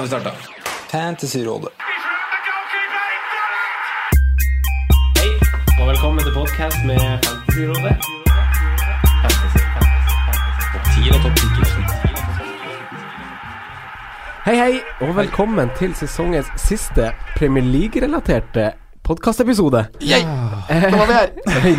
Nå har vi starta. Fantasyrådet. Hei, og velkommen til podkast med Fantasyrådet. Fantasy, fantasy, fantasy. Topp 10 og topp 10 Hei, hei, og velkommen til sesongens siste Premier League-relaterte podkastepisode. Nå var vi her!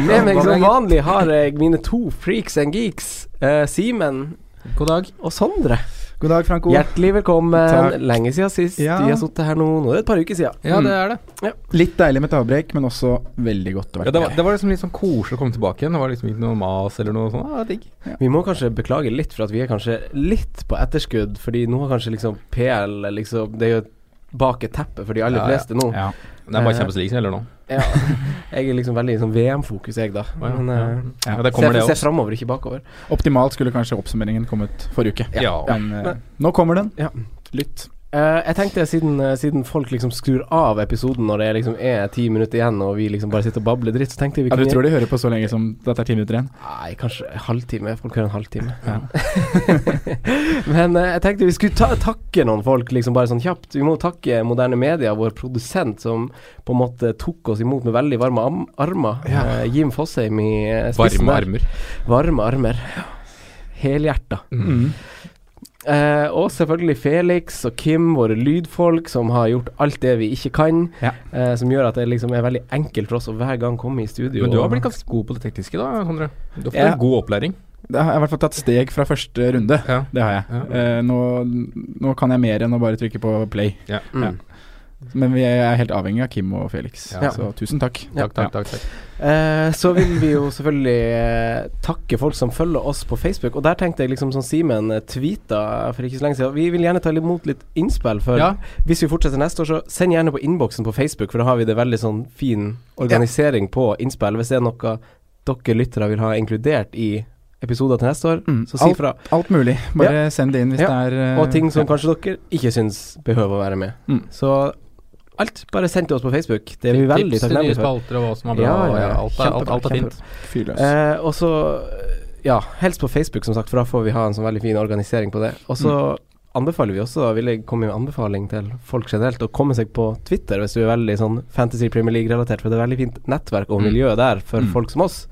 Med meg som vanlig har jeg mine to freaks and geeks, Uh, Simen God dag. og Sondre. God dag, Franco. Hjertelig velkommen. Takk. Lenge siden sist. Ja. Vi har sittet her nå. Nå er det et par uker siden. Ja, det er det. Litt deilig med et avbrekk, men også veldig godt å Ja, være det, var, det var liksom litt sånn koselig å komme tilbake igjen. Det var liksom ikke noe mas eller noe sånt. Ja, digg. Vi må kanskje beklage litt for at vi er kanskje litt på etterskudd, fordi nå har kanskje liksom PL liksom Det er jo bak et teppe for de aller Ja, ja. fleste nå. Ja. Det er bare Eh, Champions League som gjelder nå. Ja. Jeg er liksom veldig sånn VM-fokus, jeg, da. ja. Men Ja. eh, Ja, det kommer se, det se framover, ikke bakover. Optimalt skulle kanskje oppsummeringen kommet forrige uke. Ja. Men Men nå kommer den. Ja. Lytt. Eh, jeg tenkte siden, uh, siden folk liksom skrur av episoden når det liksom er ti minutter igjen, og vi liksom bare sitter og babler dritt, så tenkte jeg vi Ja, du tror de hører på så lenge som dette er ti minutter igjen? Nei, kanskje halvtime. Folk hører en halvtime. Ja. Men uh, jeg tenkte vi skulle ta, takke noen folk, liksom bare sånn kjapt. Vi må takke Moderne Media, vår produsent, som på en måte tok oss imot med veldig varme armer. Ja. Jim Fosheim i spissen Varme der. armer. Varme armer. Helhjerta. Mm. Eh, og selvfølgelig Felix og Kim, våre lydfolk, som har gjort alt det vi ikke kan. Ja. Eh, som gjør at det liksom er veldig enkelt for oss å hver gang komme i studio. Men du har blitt ganske god på det tekniske, da, Sondre. Du har fått Ja. en god opplæring. Det har jeg i hvert fall tatt steg fra første runde. Ja. Det har jeg. Ja. Eh, nå, nå kan jeg mer enn å bare trykke på play. Ja. Mm. Ja. Men vi er helt avhengig av Kim og Felix, Ja. så tusen takk. Ja. Takk, takk, takk. takk. Eh, så vil vi jo selvfølgelig eh, takke folk som følger oss på Facebook. Og der tenkte jeg liksom som Simen eh, tweeta for ikke så lenge siden Vi vil gjerne ta imot litt innspill. For Ja. hvis vi fortsetter neste år, så send gjerne på innboksen på Facebook, for da har vi det veldig sånn fin organisering på innspill. Hvis det er noe dere lyttere vil ha inkludert i episoder til neste år, Mm. så si fra. Alt mulig. Bare send det inn hvis Ja. det er uh, Og ting som kanskje dere ikke syns behøver å være med. Mm. Så alt, bare send til oss på Facebook. Det er vi veldig Tips til nye takknemlige for. spalter og hva som er bra. Ja, ja, ja, ja. alt, er, alt, alt er fint. Fyrløs. Eh, og så, eh, ja, helst på Facebook, som sagt, for da får vi ha en sånn veldig fin organisering på det. Og så anbefaler vi også, vil jeg komme med anbefaling til folk generelt, å komme seg på Twitter hvis du er veldig sånn Fantasy Premier League-relatert, for det er veldig fint nettverk og Mm. miljø der for Mm. folk som oss.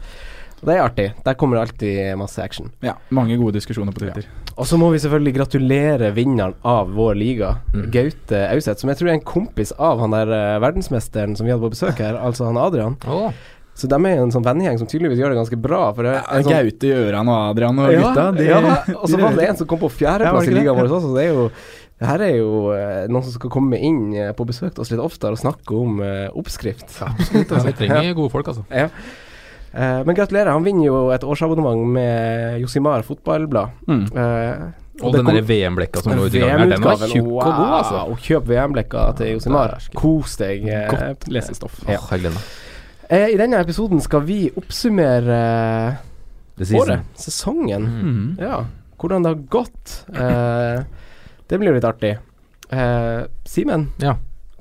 Og det er artig. Der kommer det alltid masse action. Ja, mange gode diskusjoner på Twitter. Og så må vi selvfølgelig gratulere vinneren av vår liga, Mm. Gaute Auseth, som jeg tror er en kompis av han der eh, verdensmesteren som vi hadde på besøk her, altså han Adrian. Oh. Så de er en sånn vennegjeng som tydeligvis gjør det ganske bra. For det er en sånn, Gaute, Gjøran og Adrian og ja, gutta. de- ja, og så var det en som kom på Ja, fjerdeplass ja, i ligaen vår også, så det er jo det her er jo eh, noen som skal komme inn eh, på besøk til oss litt oftere og snakke om eh, oppskrift. Absolutt, vi trenger gode folk, altså. Ja. Eh, men gratulerer, han vinner jo et årsabonnement med Josimar fotballblad. Mm. Uh, Og og den VM-blekka som lå ute i gangen, her, den var tjukk og god, altså. Wow, kjøp VM-blekka til Josimar. Kos deg. eh, Godt lesestoff. Ja. Oh, jeg gleder meg. I denne episoden skal vi oppsummere året, sesongen. Mm. Ja, hvordan det har gått. Eh, det blir jo litt artig. Eh, Simen, Ja.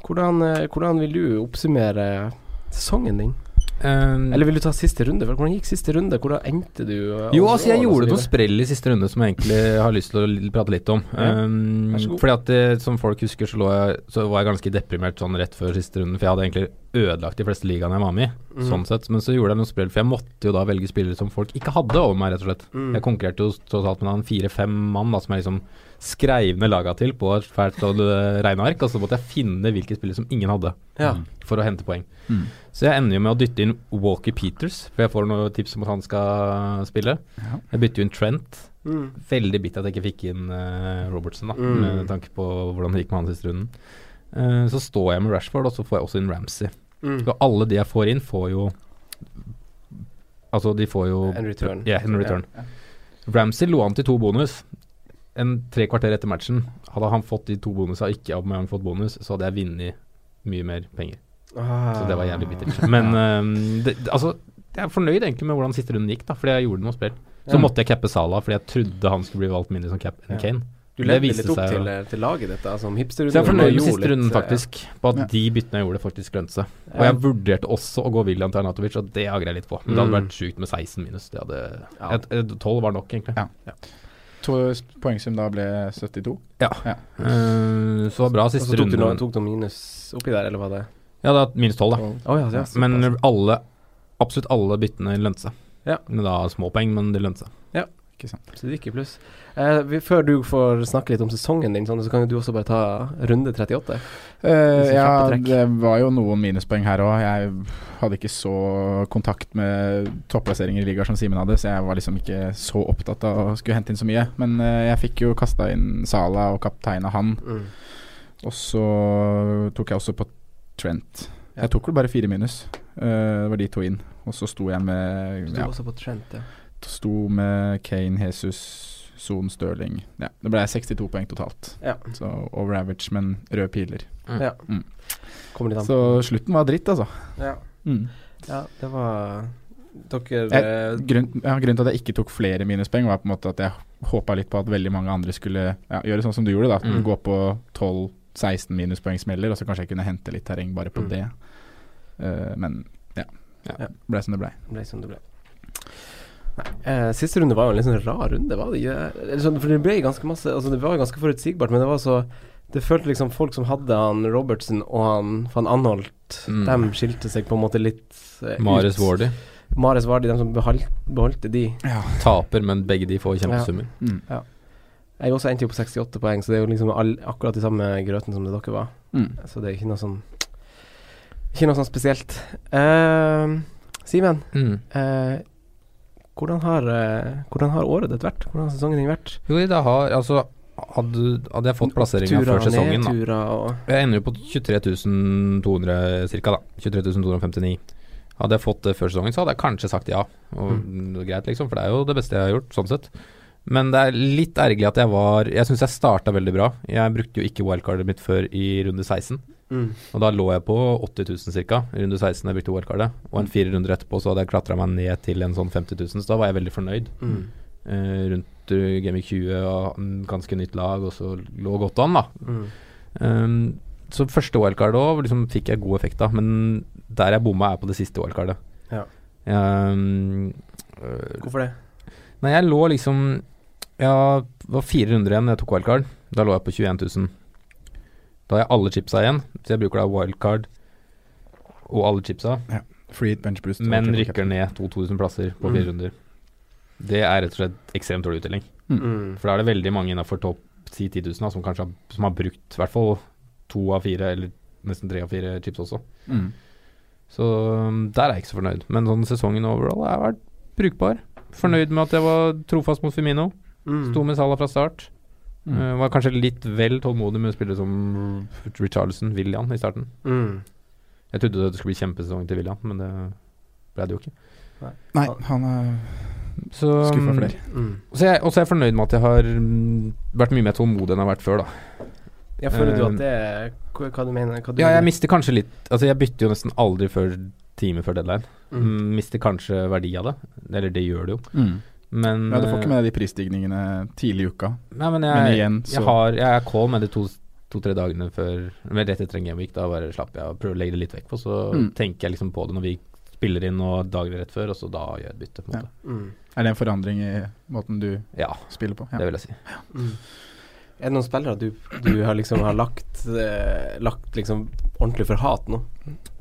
hvordan, hvordan vil du oppsummere sesongen din? Um, Eller vil du ta siste runde? For hvordan gikk siste runde? Hvordan endte du? eh, Jo, altså jeg gjorde noen sprell i siste runde som jeg egentlig har lyst til å prate litt om. Ja, Um, fordi at det, som folk husker, så, lå jeg, så var jeg ganske deprimert sånn rett før siste runde. For jeg hadde egentlig ødelagt de fleste ligaene jeg var med i, Mm. sånn sett. Men så gjorde jeg noen spill, for jeg måtte jo da velge spillere som folk ikke hadde over meg, rett og slett. Mm. Jeg konkurrerte jo tross alt med en fire-fem mann da, som jeg liksom skreiv ned laga til på et fælt sånn, eh, regneark, og så måtte jeg finne hvilke spillere som ingen hadde, Ja. for å hente poeng. Mm. Så jeg ender jo med å dytte inn Walker Peters, for jeg får noen tips om at han skal spille. Ja. Jeg bytter jo inn Trent. Mm. Veldig bitter at jeg ikke fikk inn uh, Robertson, da, Mm. med tanke på hvordan det gikk med han siste runden. Eh, så står jeg med Rashford, og så får jeg også inn Ramsey. Mm. Så alle de jeg får inn, får jo Altså, de får jo En return. Yeah, en return. Ramsey lå an til to bonus. En tre kvarter etter matchen, hadde han fått de to bonusene og ikke Aubameyang fått bonus, så hadde jeg vunnet mye mer penger. Ah. Så det var jævlig bittert. Men ehm, det, det- altså, jeg er fornøyd egentlig med hvordan siste runden gikk, da, fordi jeg gjorde noe spill. Så Ja. måtte jeg cappe Salah, fordi jeg trodde han skulle bli valgt mindre som cap enn Ja. Kane. Du Det levde litt opp seg til, til laget ditt, som hipsterrunden. Så jeg er fornøyd med siste runden, eh, faktisk. På at Ja. de byttene jeg gjorde, faktisk lønte seg. Og jeg vurderte også å gå William til Arnatovic, og det angrer jeg litt på. Men det hadde Mm. vært sjukt med 16 minus. Det hadde Ja. et- et- 12 var nok, egentlig. Ja. To poengsum da ble 72. Ja. Ja. Uh, så bra Og siste så tok du, runde. tok du minus oppi der, eller var det Ja, det er minus 12, da. Oh, ja, ja. Men alle, absolutt alle byttene lønte seg. Ja. Men da små poeng, men det lønte seg. Ikke sant. Så det gikk i pluss. Eh, vi, før du får snakke litt om sesongen din, sånn, så kan jo du også bare ta runde 38. Eh, ja, det var jo noen minuspoeng her òg. Jeg hadde ikke så kontakt med topplasseringer i ligaer som Simen hadde, så jeg var liksom ikke så opptatt av å skulle hente inn så mye. Men eh, jeg fikk jo kasta inn Sala og kapteina han. Mm. Og så tok jeg også på Trent. Jeg tok vel bare fire minus. Eh, det var de to inn. Og så sto jeg med Du du ja, også på Trent, ja. Sto med Kane, Jesus, Son, Stirling. Ja, det ble 62 poeng totalt. Ja. Så over average, men røde piler. ja. Mm. Litt an Så slutten var dritt, altså. Ja. Mm. ja, det var Dere Jeg, grunn, ja, grunnen til at jeg ikke tok flere minuspoeng, var på en måte at jeg håpa litt på at veldig mange andre skulle ja, gjøre sånn som du gjorde, da. Mm. Gå på 12-16 minuspoengsmeller, og så kanskje jeg kunne hente litt terreng bare på Mm. det. Uh, men ja. Ja. Ble som det ble. ble som det ble. Eh, siste runde var jo en litt sånn rar runde, var det ikke? Eller sånn, for det ble ganske masse Altså Det var jo ganske forutsigbart, men det var så Det følte liksom folk som hadde han Robertsen og han van Anholt, Mm. dem skilte seg på en måte litt eh, Mares ut. Wardy Mares Vardy, de som beholdt, beholdte de. taper, men begge de får kjempesummer. Mm. Jeg også endte jo på 68 poeng, så det er jo liksom all, akkurat de samme grøten som det dere var. Mm. Så det er ikke noe sånn Ikke noe sånn spesielt. Uh, Simen, Mm. eh, hvordan, har, eh, hvordan har året ditt vært? Hvordan har sesongen din vært? Jo, det har Altså, hadde, hadde jeg fått plasseringa før sesongen, da og Jeg ender jo på 23.200 ca., da. 23.259. Hadde jeg fått det før sesongen, så hadde jeg kanskje sagt ja. Og Mm. greit, liksom, for det er jo det beste jeg har gjort, sånn sett. Men det er litt ergerlig at jeg var Jeg syns jeg starta veldig bra. Jeg brukte jo ikke wildcardet mitt før i runde 16. mm. Og da lå jeg på 80 000 ca. i runde 16 da jeg brukte wildcardet. Og en fire runder etterpå så hadde jeg klatra meg ned til en sånn 50 000, så da var jeg veldig fornøyd. Mm. Eh, rundt uh, Gaming 20 og ganske nytt lag, og så lå godt an, da. Mm. Um, så første OL-card òg liksom, fikk jeg god effekt av, men der jeg bomma, er på det siste OL-cardet. Ja. Um, øh, Hvorfor det? nei, jeg lå liksom Ja, det var fire runder igjen da jeg tok wildcard. Da lå jeg på 21 000. Da har jeg alle chipsa igjen, så jeg bruker da wildcard og alle chipsa, Free bench boost. men rykker ned 2000 plasser på Mm. fire runder. Det er rett og slett ekstremt dårlig uttelling. Mm. For da er det veldig mange innafor topp 10 000 da, som kanskje har, som har brukt i hvert fall to av fire, eller nesten tre av fire chips også. Mm. Så um, der er jeg ikke så fornøyd. Men sånn sesongen overall har vært brukbar. Fornøyd med at jeg var trofast mot Firmino. Mm. Sto med Salah fra start. Mm. Eh, var kanskje litt vel tålmodig med å spille som Richarlison, William, i starten. Mm. Jeg trodde det skulle bli kjempesesong til William, men det ble det jo ikke. Nei, han er Så, skuffa um, flere. Mm. Så jeg, også er jeg fornøyd med at jeg har mm, vært mye mer tålmodig enn jeg har vært før, da. Ja, føler du Eh, at det er Hva, hva du mener hva du Ja, jeg mister kanskje litt Altså, jeg bytter jo nesten aldri før time før deadline. Mm. Mm, mister kanskje verdi av det. Eller det gjør det jo. Mm. Men Ja, du får eh, ikke med deg de prisstigningene tidlig i uka. Nei, men jeg, Men igjen, så jeg, har, jeg er call med de to- to-tre dagene før Men rett etter en gameweek. Da bare slapper jeg og prøver å legge det litt vekk. Og så Mm. tenker jeg liksom på det når vi spiller inn og dager rett før, og så da gjør jeg et bytte. på en Ja. måte Mm. Er det en forandring i måten du Ja, spiller på? Ja, det vil jeg si. Mm. Er det noen spillere du, du har liksom har lagt eh, Lagt liksom ordentlig for hat nå?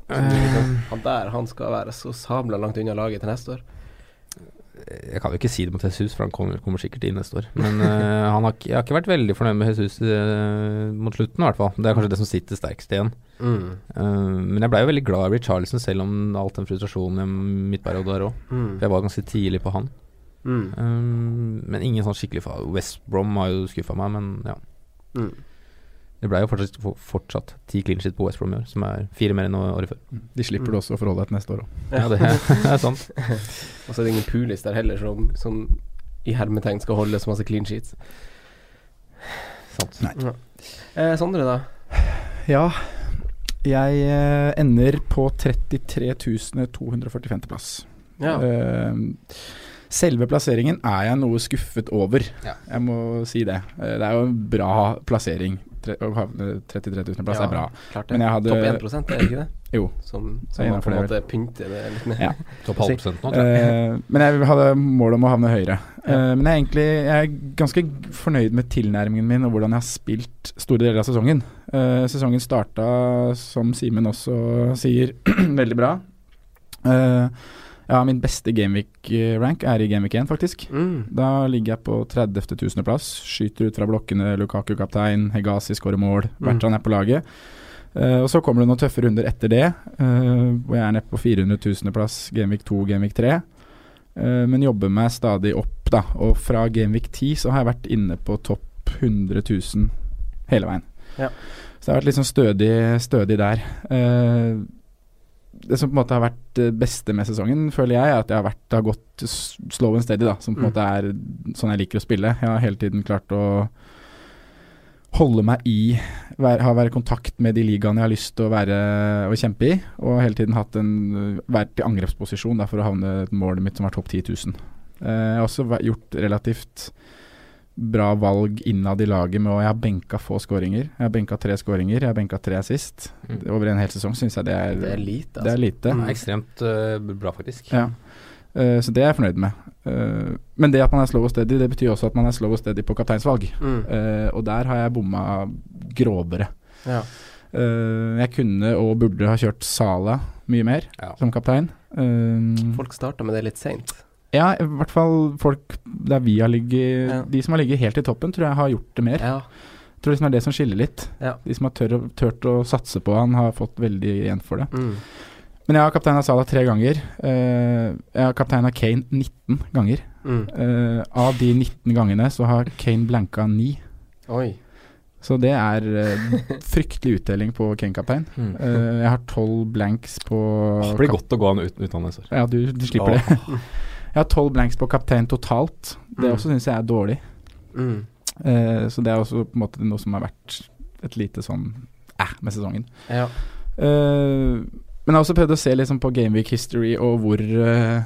Liksom, han der han skal være så sabla langt unna laget til neste år. Jeg kan jo ikke si det mot Jesus, for han kommer, kommer sikkert inn neste år. Men uh, han har, jeg har ikke vært veldig fornøyd med Jesus uh, mot slutten, i hvert fall. Det er kanskje det som sitter sterkest igjen. Mm. Uh, men jeg blei jo veldig glad i Richarlison, selv om alt den frustrasjonen i midtperioden der òg. Mm. Jeg var ganske tidlig på han. Mm. men ingen sånn skikkelig West Brom har jo skuffa meg, men ja. Mm. Det ble jo fortsatt, fortsatt ti clean shit på West Brom i år, som er fire mer enn året før. De slipper du også å forholde deg til neste år òg. Ja, det er, det er sant. Og så er det ingen Pulis der heller som, som i hermetegn skal holde så masse clean sheets. Sant. Nei. Ja. Eh, Sondre, da? Ja, jeg eh, ender på 33 245. plass. Ja. Eh, selve plasseringen er jeg noe skuffet over. Ja. Jeg må si det. Eh, det er jo en bra plassering. Tre, å havne 33 000 plass er bra. Klart det. Men jeg hadde Topp 1 er det ikke det? Jo. Som, som man på en måte pynter det litt med. Ja. Topp halv prosent nå, tror jeg. Eh, men jeg hadde mål om å havne høyere. Eh, men jeg er egentlig jeg er ganske fornøyd med tilnærmingen min og hvordan jeg har spilt store deler av sesongen. Eh, sesongen starta, som Simen også sier, veldig bra. Eh, ja, min beste gameweek-rank er i gameweek 1, faktisk. Mm. Da ligger jeg på 30. 1000. plass. Skyter ut fra blokkene, Lukaku kaptein, Hegasi skårer mål, Bertrand er på laget. Uh, og Så kommer det noen tøffe runder etter det, uh, hvor jeg er nede på 400 000. plass, Gameweek 2, Gameweek 3. Uh, men jobber meg stadig opp, da. Og fra Gameweek 10 så har jeg vært inne på topp 100 000 hele veien. Ja. Så det har vært litt sånn stødig, stødig der. Eh, det som på en måte har vært det beste med sesongen, føler jeg, er at jeg har, vært, har gått slow and steady, da. Som på en Mm. måte er sånn jeg liker å spille. Jeg har hele tiden klart å holde meg i være, Ha være i kontakt med de ligaene jeg har lyst til å være å kjempe i. Og hele tiden hatt en vært i angrepsposisjon da, for å havne et målet mitt som var topp 10 000. Eh, jeg har også gjort relativt bra valg innad i laget med å Jeg har benka få skåringer. Jeg har benka tre skåringer, jeg har benka tre assist. Mm. Over en hel sesong syns jeg det er, Det er lite, Det er altså. lite. Er ekstremt uh, bra, faktisk. Ja. Uh, så det er jeg fornøyd med. Uh, men det at man er slow og steady, det betyr også at man er slow og steady på kapteinsvalg. Mm. Eh, og der har jeg bomma grovere. Ja. Eh, jeg kunne og burde ha kjørt Sala mye mer Ja. som kaptein. Folk starta med det litt seint. Ja, i hvert fall folk der vi har ligget Ja. De som har ligget helt i toppen, tror jeg har gjort det mer. Ja. Jeg tror liksom det er det som skiller litt. Ja. De som har tør, tørt å satse på han, har fått veldig igjen for det. Mm. Men jeg har kapteina Salah tre ganger. Eh, jeg har kapteina Kane 19 ganger. Mm. Eh, av de 19 gangene så har Kane blanka 9. Oi. Så det er uh, fryktelig utdeling på Kane-kaptein. Mm. Uh, jeg har 12 blanks på det blir godt å gå an uten, år. Ja, du, du slipper det. Jeg har 12 blanks på kaptein totalt. Det Mm. også syns jeg er dårlig. Mm. Eh, så det er også på en måte noe som har vært et lite sånn æh med sesongen. Ja. Eh, men jeg har også prøvd å se liksom på Gameweek history og hvor eh,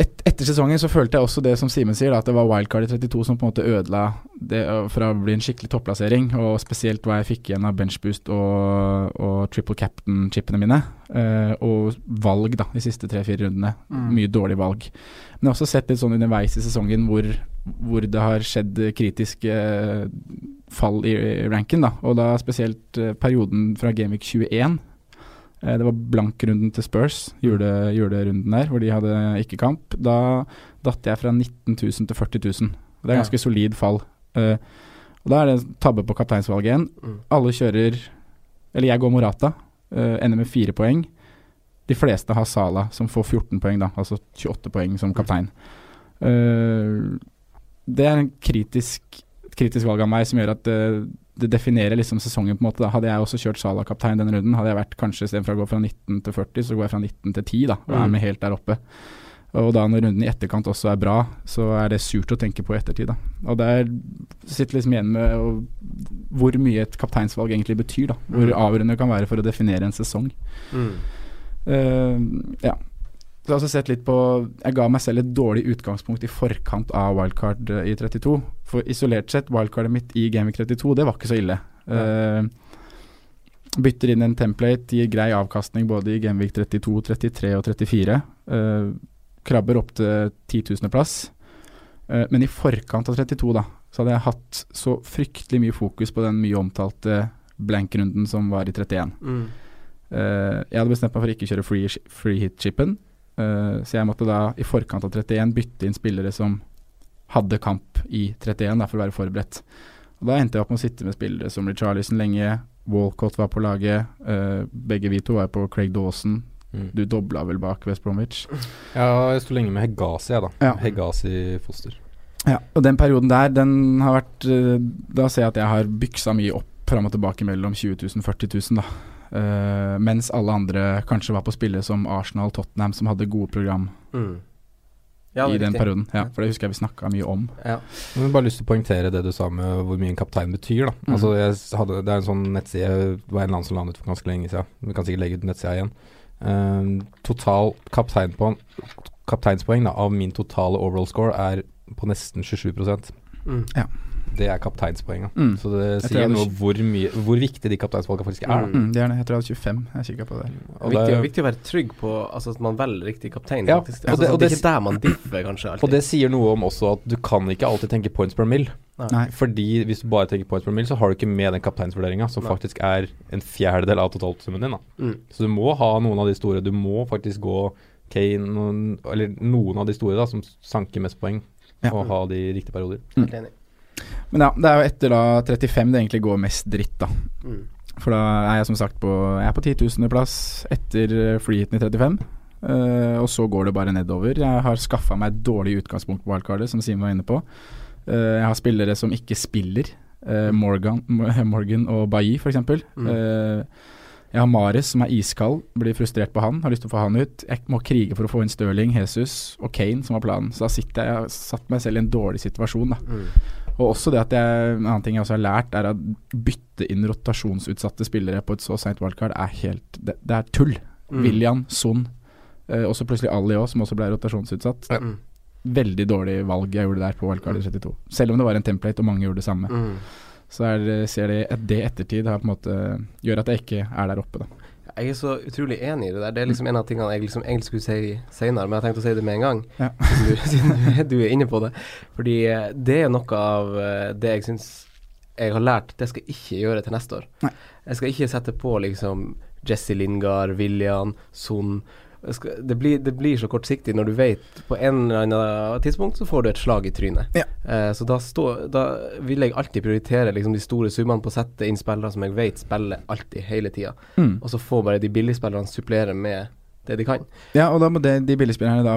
et, Etter sesongen så følte jeg også det som Simen sier, da, at det var wildcard i 32 som på en måte ødela det fra å bli en skikkelig topplassering, og spesielt hva jeg fikk igjen av benchboost og, og triple captain-chipene mine. eh, og valg da, de siste tre-fire rundene. Mm. Mye dårlig valg. Men jeg har også sett litt sånn underveis i sesongen hvor, hvor det har skjedd kritiske fall i ranken, da. Og da spesielt perioden fra Gameweek 21. Eh, Det var blankrunden til Spurs, jule, julerunden der, hvor de hadde ikke kamp. Da datt jeg fra 19 000 til 40 000. Det er Ja. ganske solid fall. Uh, og Da er det tabbe på kapteinsvalget igjen. Mm. Alle kjører Eller jeg går Morata, uh, ender med fire poeng. De fleste har Sala, som får 14 poeng, da, altså 28 poeng som kaptein. Uh, det er en kritisk, kritisk valg av meg som gjør at det, definerer liksom sesongen. på en måte da. Hadde jeg også kjørt Sala kaptein denne runden, hadde jeg vært kanskje istedenfor å gå fra 19 til 40, så går jeg fra 19 til 10 da, og er Mm. med helt der oppe. Og da når runden i etterkant også er bra, så er det surt å tenke på i ettertid. da. Og der sitter liksom igjen med og, hvor mye et kapteinsvalg egentlig betyr. da. Hvor Mm. avgjørende det kan være for å definere en sesong. Mm. Uh, ja. Så jeg har også sett litt på Jeg ga meg selv et dårlig utgangspunkt i forkant av wildcard eh, i 32. For isolert sett, wildcardet mitt i Gameweek 32, det var ikke så ille. Eh, bytter inn en template, gir grei avkastning både i Gameweek 32, 33 og 34. Uh, krabber opp til 10 000 plass. Uh, men i forkant av 32, da, så hadde jeg hatt så fryktelig mye fokus på den mye omtalte blank-runden som var i 31. Mm. Eh, jeg hadde bestemt meg for å ikke kjøre free, free hit-chipen, eh, så jeg måtte da i forkant av 31 bytte inn spillere som hadde kamp i 31, da, for å være forberedt. Og Da endte jeg opp med å sitte med spillere som Richarlison lenge, Walcott var på laget, uh, begge vi to var på Craig Dawson. Mm. Du dobla vel bak West Bromwich. Ja, jeg sto lenge med Hegasi, jeg, da. Ja. Hegasi Foster. Ja, og den perioden der, den har vært eh, Da ser jeg at jeg har byksa mye opp fram og tilbake mellom 20 000 40 000, da. Eh, mens alle andre kanskje var på spillet som Arsenal, Tottenham, som hadde gode program Mm. Ja, i den riktig. perioden. Ja, for det husker jeg vi snakka mye om. Ja. Jeg har bare lyst til å poengtere det du sa med hvor mye en kaptein betyr. da Mhm. Altså jeg hadde, Det er en sånn nettside Det var en eller annen som la den ut for ganske lenge siden. Vi kan sikkert legge ut nettsida igjen. Eh, total kaptein på, kapteinspoeng da av min totale overall score er på nesten 27% Mm. Det er kapteinspoenga. Mm. Så det sier noe hvor, mye, hvor viktig de kapteinsvalgene faktisk er. Mm, det er det. Jeg tror jeg hadde 25. Jeg kikka på det. Og viktig, det- viktig å være trygg på altså, at man velger riktig kaptein, Ja, faktisk. og Altså, det- og at det er ikke der man differ, kanskje. Alltid. Og det sier noe om også at du kan ikke alltid tenke points per mill. Nei. Fordi hvis du bare tenker points per mill, så har du ikke med den kapteinsvurderinga, som Nei. faktisk er en fjerdedel av totalsummen din. da Mm. Så du må ha noen av de store. Du må faktisk gå Kane noen, eller noen av de store da som sanker mest poeng, Ja. og ha de riktige perioder. Mm. Men ja, det er jo etter da 35 det egentlig går mest dritt, da. Mm. For da er jeg som sagt på Jeg er på 10 000.-plass etter eh, freeheaten i 35. Uh, og så går det bare nedover. Jeg har skaffa meg et dårlig utgangspunkt på wildcardet, som Simen var inne på. Uh, jeg har spillere som ikke spiller. Uh, Morgan, Morgan og Bailly, f.eks. Mm. Jeg har Mares, som er iskald. Blir frustrert på han. Har lyst til å få han ut. Jeg må krige for å få inn Stirling, Jesus og Kane, som var planen. Så da sitter jeg Jeg har satt meg selv i en dårlig situasjon, da. Mm. Og også det at jeg, En annen ting jeg også har lært, er at bytte inn rotasjonsutsatte spillere på et så seint wildcard er helt Det, det er tull. Mm. William, Son, eh, også plutselig Ali òg, som også ble rotasjonsutsatt. Mm. Veldig dårlig valg jeg gjorde der på wildcard i 32. Selv om det var en template og mange gjorde det samme. Mm. Så er ser de at det ettertid har på en måte gjør at jeg ikke er der oppe, da. Jeg er så utrolig enig i det der. Det er liksom en av tingene jeg liksom egentlig skulle si senere, men jeg tenkte å si det med en gang. Ja. Siden, du, siden du, er- inne på det. Fordi eh, det er noe av eh, det jeg syns jeg har lært, det skal jeg ikke gjøre til neste år. Nei. Jeg skal ikke sette på liksom Jesse Lingard, William, Son det, blir, det blir så kortsiktig når du vet på en eller annen tidspunkt så får du et slag i trynet. Ja. Eh, så da, stå, da vil jeg alltid prioritere liksom de store summene på å sette inn spillere som jeg vet spiller alltid, hele tida. Mm. Og så får bare de billigspillerne supplere med det de kan. Ja, og da må det, de billigspillerne da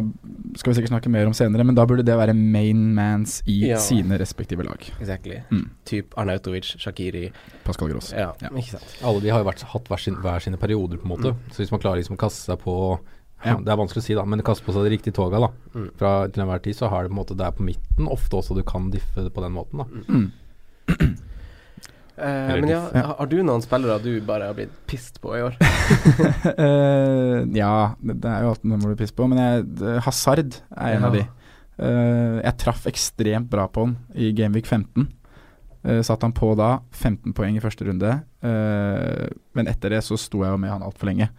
skal vi sikkert snakke mer om senere, men da burde det være main mans i Ja. sine respektive lag. Exactly. Mm. Typ Arnautovic, Shakiri Pascal Gross. Ja, Ja. ikke sant. Alle de har jo vært, hatt hver, sin, hver sine perioder, på en måte. Så hvis man klarer liksom å kaste seg på Ja. Det er vanskelig å si, da, men kaste på seg de riktige toga da Mm. fra til enhver tid, så har det på en måte det er på midten ofte også du kan diffe på den måten. da Mm. Eh, men ja, har- du noen spillere du bare har blitt pissed på i år? uh, ja, det, er jo alltid noen du blir pissed på, men jeg, Hazard er en av de. Uh, jeg traff ekstremt bra på han i Gameweek 15. Uh, satt han på da, 15 poeng i første runde. Eh, men etter det så sto jeg jo med han altfor lenge.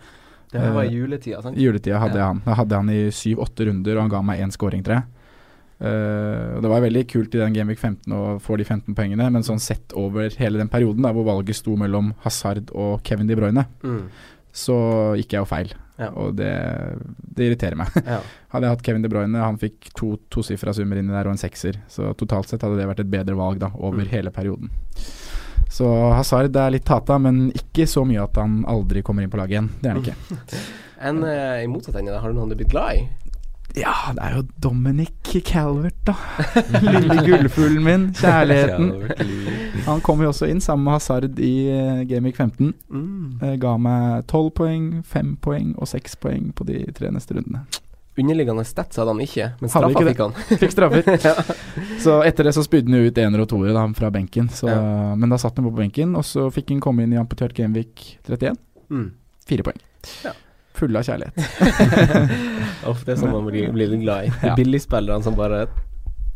Det var i Eh, juletida, sant? I juletida hadde Ja. jeg han. Da hadde jeg han i syv-åtte runder, og han ga meg én scoring, tror jeg. Eh, og det var veldig kult i den Gameweek 15 å få de 15 poengene, men sånn sett over hele den perioden da, hvor valget sto mellom Hazard og Kevin De Bruyne, Mm. så gikk jeg jo feil. Ja. Og det, det irriterer meg. Ja. Hadde jeg hatt Kevin De Bruyne, han fikk to tosifra summer inni der og en sekser. Så totalt sett hadde det vært et bedre valg da, over Mm. hele perioden. Så Hazard er litt hata, men ikke så mye at han aldri kommer inn på laget igjen. Det er han ikke. Enn eh, i motsatt ende, har du noen du er blitt glad i? Ja, det er jo Dominic Calvert, da. Lille gullfuglen min. Kjærligheten. Han kom jo også inn sammen med Hazard i uh, Gameweek 15. Mm. Eh, ga meg 12 poeng, 5 poeng og 6 poeng på de tre neste rundene. Underliggende stats hadde han ikke, men straffa ikke fikk han. Fikk straffer. Så etter det så spydde han ut ener og toere da, fra benken. Så, Men da satt han på benken, og så fikk han komme inn i amputert Gamevik 31. Mm. Fire poeng. Ja. Fulle av kjærlighet. Uff, det er sånn man blir, blir litt glad i. De Ja. billigspillerne som bare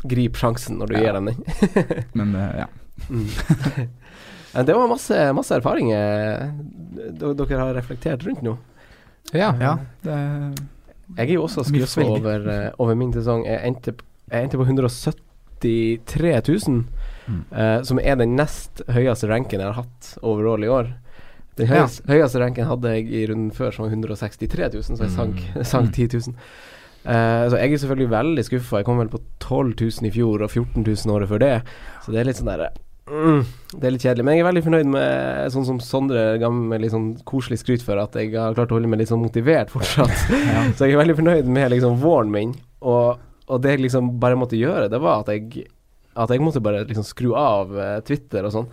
griper sjansen når du Ja. gir dem den. Men uh, ja. Mm. Eh, det var masse, masse erfaringer dere har reflektert rundt nå. Ja. ja det, Jeg er jo også skuffa over, eh, over min sesong. Jeg endte, jeg endte på 173 000, Mm. uh, som er den nest høyeste ranken jeg har hatt overall i år. Den høyeste, høyeste ranken hadde jeg i runden før, som var 163 000, så jeg sank, sank 10 000. Uh, så jeg er selvfølgelig veldig skuffa. Jeg kom vel på 12 000 i fjor og 14 000 året før det. Så det er litt sånn derre mm, Det er litt kjedelig. Men jeg er veldig fornøyd med sånn som Sondre ga meg litt sånn koselig skryt for, at jeg har klart å holde meg litt sånn motivert fortsatt. Så jeg er veldig fornøyd med liksom våren min. Og, og det jeg liksom bare måtte gjøre, det var at jeg At jeg måtte bare liksom skru av eh, Twitter og sånn.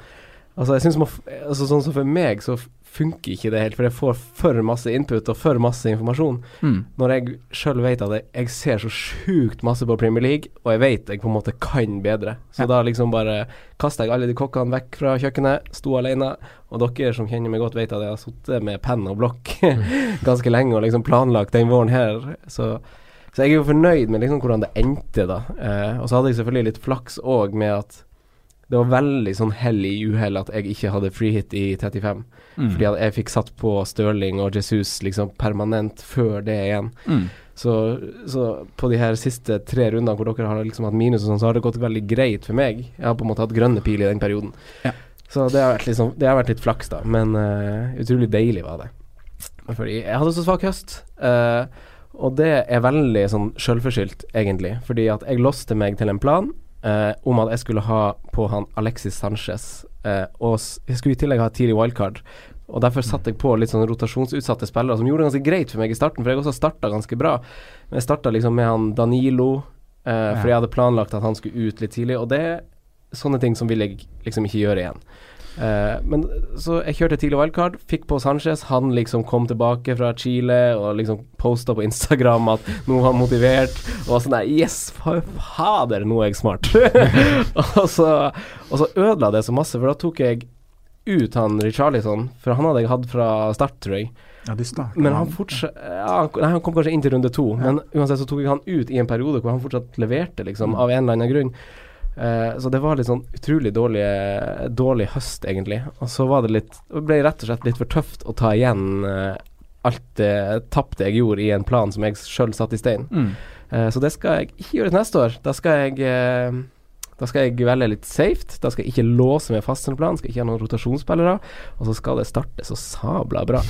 Altså, jeg synes man, altså, Sånn som for meg, så funker ikke det helt, for jeg får for masse input og for masse informasjon. Mm. Når jeg sjøl vet at jeg, jeg ser så sjukt masse på Premier League, og jeg vet jeg på en måte kan bedre. Så Ja. da liksom bare kaster jeg alle de kokkene vekk fra kjøkkenet, sto alene. Og dere som kjenner meg godt, vet at jeg har sittet med penn og blokk ganske lenge og liksom planlagt den våren her. Så, så jeg er jo fornøyd med liksom hvordan det endte, da. Eh, og så hadde jeg selvfølgelig litt flaks òg med at det var veldig sånn hell i uhell at jeg ikke hadde free hit i 35. Mm. Fordi at jeg fikk satt på Stirling og Jesus liksom permanent før det igjen. Mm. Så, så på de her siste tre rundene hvor dere har liksom hatt minus og sånn, så har det gått veldig greit for meg. Jeg har på en måte hatt grønne pil i den perioden. Ja. Så det har liksom, det har vært litt flaks, da. Men uh, utrolig deilig var det. Fordi jeg hadde så svak høst. Uh, og det er veldig sånn sjølforskyldt, egentlig. Fordi at jeg låste meg til en plan eh, om at jeg skulle ha på han Alexis Sanchez. eh, og jeg skulle i tillegg ha tidlig wildcard. Og derfor satte jeg på litt sånn rotasjonsutsatte spillere, som gjorde det ganske greit for meg i starten, for jeg også starta ganske bra. Men jeg starta liksom med han Danilo, eh, fordi jeg hadde planlagt at han skulle ut litt tidlig, og det er sånne ting som vil jeg liksom ikke gjøre igjen. Eh, men så jeg kjørte tidlig wildcard, fikk på Sanchez. Han liksom kom tilbake fra Chile og liksom posta på Instagram at nå var han motivert. Og sånn der Yes, fa- fader, nå er jeg smart. og, så, og så ødela det så masse, for da tok jeg ut han Richarlison, for han hadde jeg hatt fra start, tror jeg. Ja, du snakker Men han fortsatt ja, han- Nei, han kom kanskje inn til runde to, men uansett så tok jeg han ut i en periode hvor han fortsatt leverte, liksom, av en eller annen grunn. Eh, så det var litt sånn utrolig dårlig, dårlig høst, egentlig. Og så var det litt Det ble rett og slett litt for tøft å ta igjen eh, alt det tapte jeg gjorde i en plan som jeg sjøl satte i stein. Mm. Eh, så det skal jeg ikke gjøre til neste år. Da skal jeg Da skal jeg velge litt safe. Da skal jeg ikke låse meg fast til en plan. Skal ikke ha noen rotasjonsspillere. Og så skal det starte så sabla bra.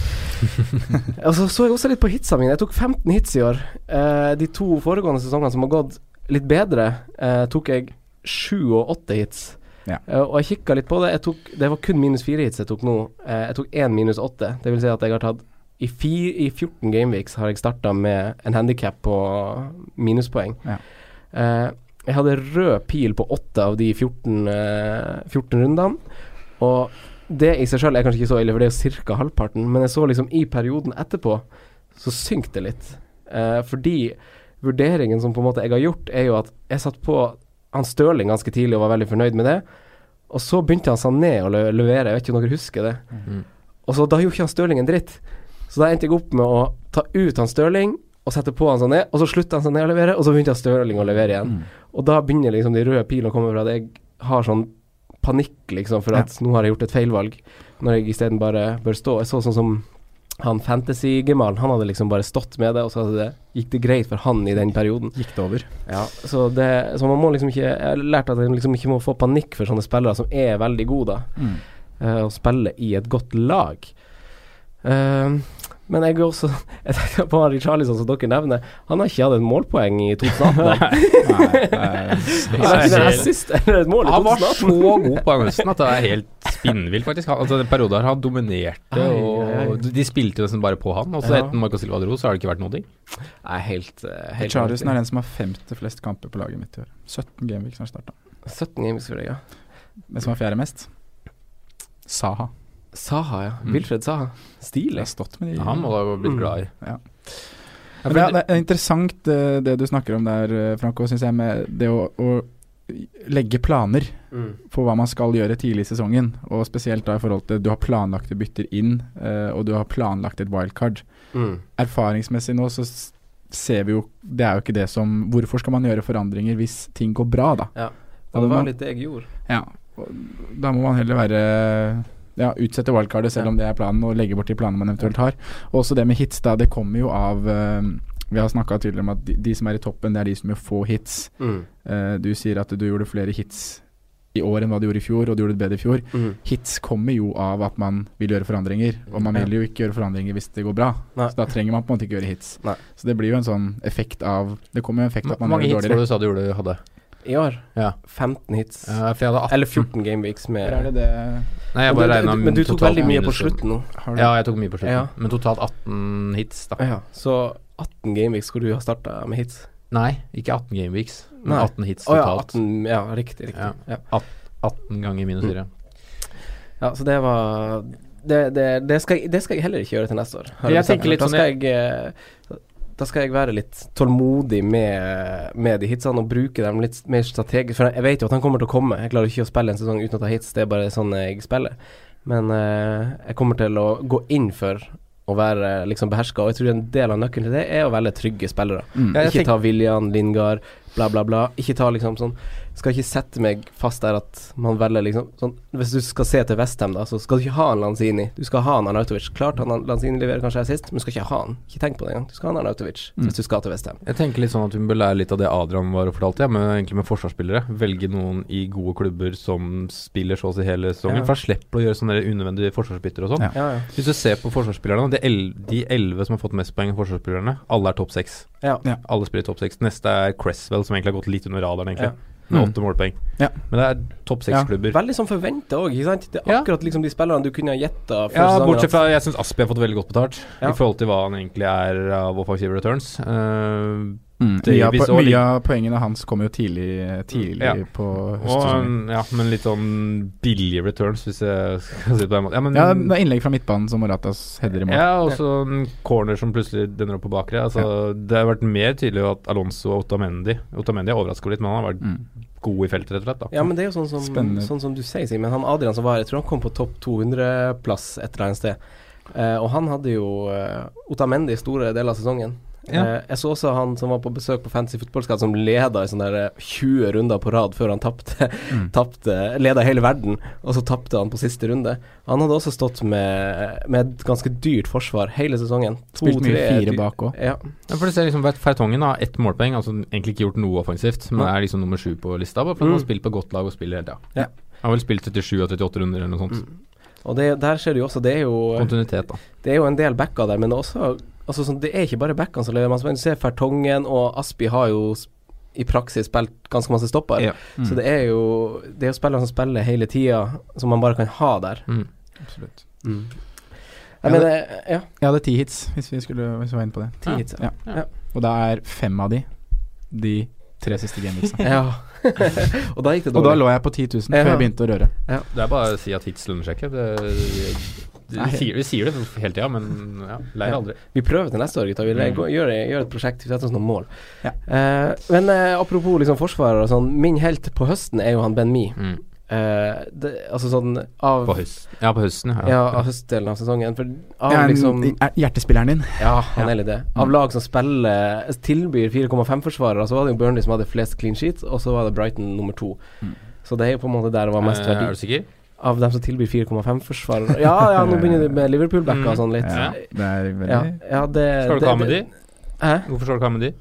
og så så jeg også litt på hitsa mine. Jeg tok 15 hits i år. Eh, de to foregående sesongene som har gått litt bedre, eh, tok jeg sju og åtte hits. Ja. Uh, og jeg kikka litt på det. Tok, det var kun minus fire hits jeg tok nå. Uh, jeg tok én minus åtte. Det vil si at jeg har tatt i, fire, I 14 gameweeks har jeg starta med en handikap på minuspoeng. Ja. Uh, jeg hadde rød pil på åtte av de 14, eh, 14 rundene. Og det i seg sjøl er kanskje ikke så ille, for det er jo ca. halvparten. Men jeg så liksom i perioden etterpå, så synk det litt. Fordi vurderingen som på en måte jeg har gjort, er jo at jeg satt på han Stirling ganske tidlig og var veldig fornøyd med det. Og så begynte han Sané å le- levere, jeg vet ikke om dere husker det. Mm. Og så da gjorde ikke han Stirling en dritt. Så da endte jeg opp med å ta ut han Stirling og sette på han Sané, og så slutta han Sané å levere, og så begynte han Stirling å levere igjen. Og da begynner liksom de røde pilene å komme fra at jeg har sånn panikk, liksom, for at nå har jeg gjort et feilvalg, når jeg isteden bare bør stå. Jeg så sånn som han fantasy-gemalen, han hadde liksom bare stått med det, og så det, gikk det greit for han i den perioden. Gikk det over? Ja, så, det, så man må liksom ikke Jeg har lært at man liksom ikke må få panikk for sånne spillere som er veldig gode, da. Mm. Uh, og spiller i et godt lag. Eh, men jeg også Jeg tenker på Harry Charlison, som dere nevner. Han har ikke hatt et målpoeng i 2018. da. Han har assist eller et mål i Han var så god på høsten at det er helt spinnvilt, faktisk. Han, altså, den perioden her han dominerte, og de spilte nesten bare på han. Og så Ja. etter Marco Silva dro, så har det ikke vært noe. Nei, helt, eh, helt Charlison er den som har femte flest kamper på laget mitt i år. 17 gameweeks har starta. 17 games for deg, ja. Men som har fjerde mest? Saha. Saha, ja. Mm. Wilfred Saha. Stilig. har stått med de Ja, han må da ha blitt glad i. Ja. Ja, det, er, det er interessant eh, det du snakker om der, eh, Franco, syns jeg, med det å, å legge planer Mm. på hva man skal gjøre tidlig i sesongen. Og spesielt da i forhold til du har planlagte bytter inn, eh, og du har planlagt et wildcard. Mm. Erfaringsmessig nå så ser vi jo Det er jo ikke det som Hvorfor skal man gjøre forandringer hvis ting går bra, da? Ja. Det var litt det jeg gjorde. Ja. Da må man heller være ja, utsette wildcardet selv om det er planen, og legge bort de planene man eventuelt har. Og også det med hits, da. Det kommer jo av eh, Vi har snakka tidligere om at de, de som er i toppen, det er de som gjør få hits. Mm. Uh, du sier at du gjorde flere hits i år enn hva du gjorde i fjor, og du gjorde det bedre i fjor. Mm. Hits kommer jo av at man vil gjøre forandringer, og man vil jo ikke gjøre forandringer hvis det går bra. Nei. Så da trenger man på en måte ikke gjøre hits. Nei. Så det blir jo en sånn effekt av Det kommer jo en effekt av at man mange gjør hits det var det dårligere. du sa du gjorde, hadde? I år Ja. 15 hits. Ja, for jeg hadde 18. Eller 14 gameweeks med er det det Nei, jeg Men bare du- regna Men du tok veldig mye på slutten nå. har du? Ja, jeg tok mye på slutten. Ja. Men totalt 18 hits, da. Ja, så 18 gameweeks hvor du har starta med hits. Nei, ikke 18 gameweeks, men Nei. 18 hits Å ja, 18, ja, riktig. riktig. Ja. Ja. At- 18 ganger minus 4. Ja, så det var Det, det, det, skal, jeg- det skal jeg heller ikke gjøre til neste år. Jeg tenker litt sånn da skal jeg eh, Da skal jeg være litt tålmodig med, med de hitsene og bruke dem litt mer strategisk. For jeg vet jo at han kommer til å komme. Jeg klarer ikke å spille en sesong uten å ta hits, det er bare sånn jeg spiller. Men eh, jeg kommer til å gå inn for å være liksom beherska, og jeg tror en del av nøkkelen til det er å velge trygge spillere. Mm. Ikke ta William, Lingard, bla, bla, bla. Ikke ta liksom sånn Skal ikke sette meg fast der at man velger liksom sånn Hvis du skal se til Westham, da, så skal du ikke ha en Lanzini. Du skal ha en Arnautovic. Klart han Lanzini leverer kanskje assist, men du skal ikke ha han. Ikke tenk på det engang. Du skal ha en Arnautovic Mm. hvis du skal til Westham. Jeg tenker litt sånn at vi bør lære litt av det Adrian var og fortalte, ja, men egentlig med forsvarsspillere. Velge noen i gode klubber som spiller så å si hele sesongen. Ja. For da slipper du å gjøre sånne unødvendige forsvarsbytter og sånn. Ja. Ja, ja. Hvis du ser på forsvarsspillerne, de el- de elleve som har fått mest poeng av forsvarsspillerne, alle er topp seks. Ja. Ja. Alle spiller topp seks. Neste er Cresswell, som egentlig har gått litt under radaren, egentlig. Ja. Med Mm. åtte målpoeng. Ja. Men det er topp Ja. seks-klubber. Veldig sånn forventa òg, ikke sant? Det er akkurat liksom de spillerne du kunne ha gjetta Ja, bortsett at- fra jeg syns Aspi har fått veldig godt betalt Ja. i forhold til hva han egentlig er av offensive returns. Eh, Mm. Mye, av, mye av poengene hans kommer jo tidlig, tidlig Ja. på høstsesongen. ja, men litt sånn billige returns, hvis jeg skal si det på den måten. Ja, men, Ja, det er innlegg fra midtbanen som Moratas header i mål. ja, og så en corner som plutselig denner opp på bakre. Altså, Det har vært mer tydelig at Alonso og Otamendi Otamendi har overraska litt, men han har vært Mm. god i feltet, rett og slett. da Ja, men det er jo sånn som, sånn som du sier, Simen. Han Adrian som var her, jeg tror han kom på topp 200-plass et eller annet sted. Uh, og han hadde jo uh, Otamendi store deler av sesongen. Ja. Eh, jeg så også han som var på besøk på Fancy Fotballskatt, som leda i sånne eh, 20 runder på rad før han tapte. Mm. tapte leda hele verden, og så tapte han på siste runde. Han hadde også stått med, med et ganske dyrt forsvar hele sesongen. To, Spilt mye tre- fire bak òg. Ja. Ja, for du ser liksom Fertongen har ett målpoeng, altså egentlig ikke gjort noe offensivt, men er liksom nummer sju på lista, bare fordi han Mm. har spilt på godt lag og spiller hele tida. Ja. Han har vel spilt 37 av 38 runder eller noe sånt. Mm. Og det, der ser du jo også, det er jo Kontinuitet, da. Det er jo en del backer der, men det er også altså sånn, Det er ikke bare backene som leverer masse poeng. Du ser Fertongen og Aspi har jo i praksis spilt ganske masse stopper. Ja. Mm. Så det er jo Det er jo spillere som spiller hele tida, som man bare kan ha der. Mm. Absolutt. Jeg hadde, mener, ja. Jeg hadde ti hits, hvis vi, skulle, hvis vi var inne på det. Ti hits, ja. ja. Ja. Og da er fem av de de tre siste gameweeksene. ja. og da gikk det Og da lå jeg på 10 000 Ja. før jeg begynte å røre. Det er bare å si at hits lønner seg ikke. Nei. vi, sier, vi sier det hele tida, men ja, leir Ja. aldri. Vi prøver til neste år, gutta. Vi Mm. gjør, gjør et prosjekt, vi setter oss noen mål. Ja. Uh, men uh, apropos liksom forsvarer og sånn, min helt på høsten er jo han Ben Mi. Mm. Uh, det, altså sånn av På, høst. ja, på høsten, ja. Ja, av høstdelen av sesongen. For av Ja, liksom er Hjertespilleren din. Ja, han Ja. er litt det. Av Mm. lag som spiller tilbyr 4,5-forsvarere, så var det jo Burnley som hadde flest clean sheets, og så var det Brighton nummer to. Mm. Så det er jo på en måte der det var mest verdi. Er du sikker? Av dem som tilbyr 4,5-forsvarere. Ja, ja, nå begynner de med Liverpool-backa og sånn litt. Ja, det er veldig Ja, ja, det Skal du ikke ha med de? Hæ? Hvorfor skal du ikke ha med de?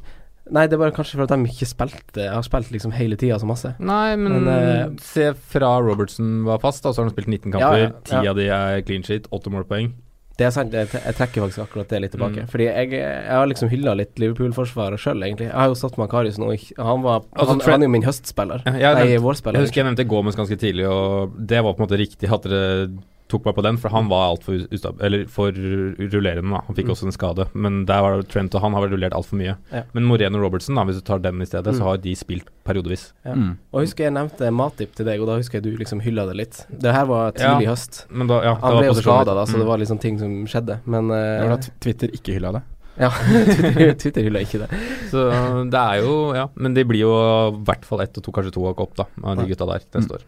Nei, det er bare kanskje for at de ikke spilte Har spilt liksom hele tida så masse. Nei, men, Men, uh, se fra Robertson var fast, da, så har han spilt 19 kamper. kamper. ja, Ti ja. av de er clean sheet, åtte målpoeng. Det er sant, jeg, jeg trekker faktisk akkurat det litt tilbake. Mm. Fordi jeg, jeg har liksom hylla litt Liverpool-forsvaret sjøl, egentlig. Jeg har jo satt med Karius nå han var Altså, han, han er jo min høstspiller. Ja, jeg Nei, vårspiller. Jeg husker jeg nevnte Gomez ganske tidlig, og det var på en måte riktig Hadde dere tok meg på den, for han var altfor ustab... Eller for rullerende, da. Han fikk Mm. også en skade. Men der var det Trent og han har vel rullert altfor mye. Ja. Men Moreno Robertson, da, hvis du tar den i stedet, Mm. så har de spilt periodevis. Ja. Mm. Og jeg husker jeg nevnte Matip til deg, og da husker jeg du liksom hylla det litt. Det her var tidlig Ja, høst. Men da, ja, Han ble jo skada da, så det var liksom ting som skjedde. Men uh, Det var at Twitter ikke hylla det. Ja, Twitter, Twitter hylla ikke det. Så det er jo Ja, men de blir jo i hvert fall ett og to, kanskje to hakk opp, da, av de gutta der neste år.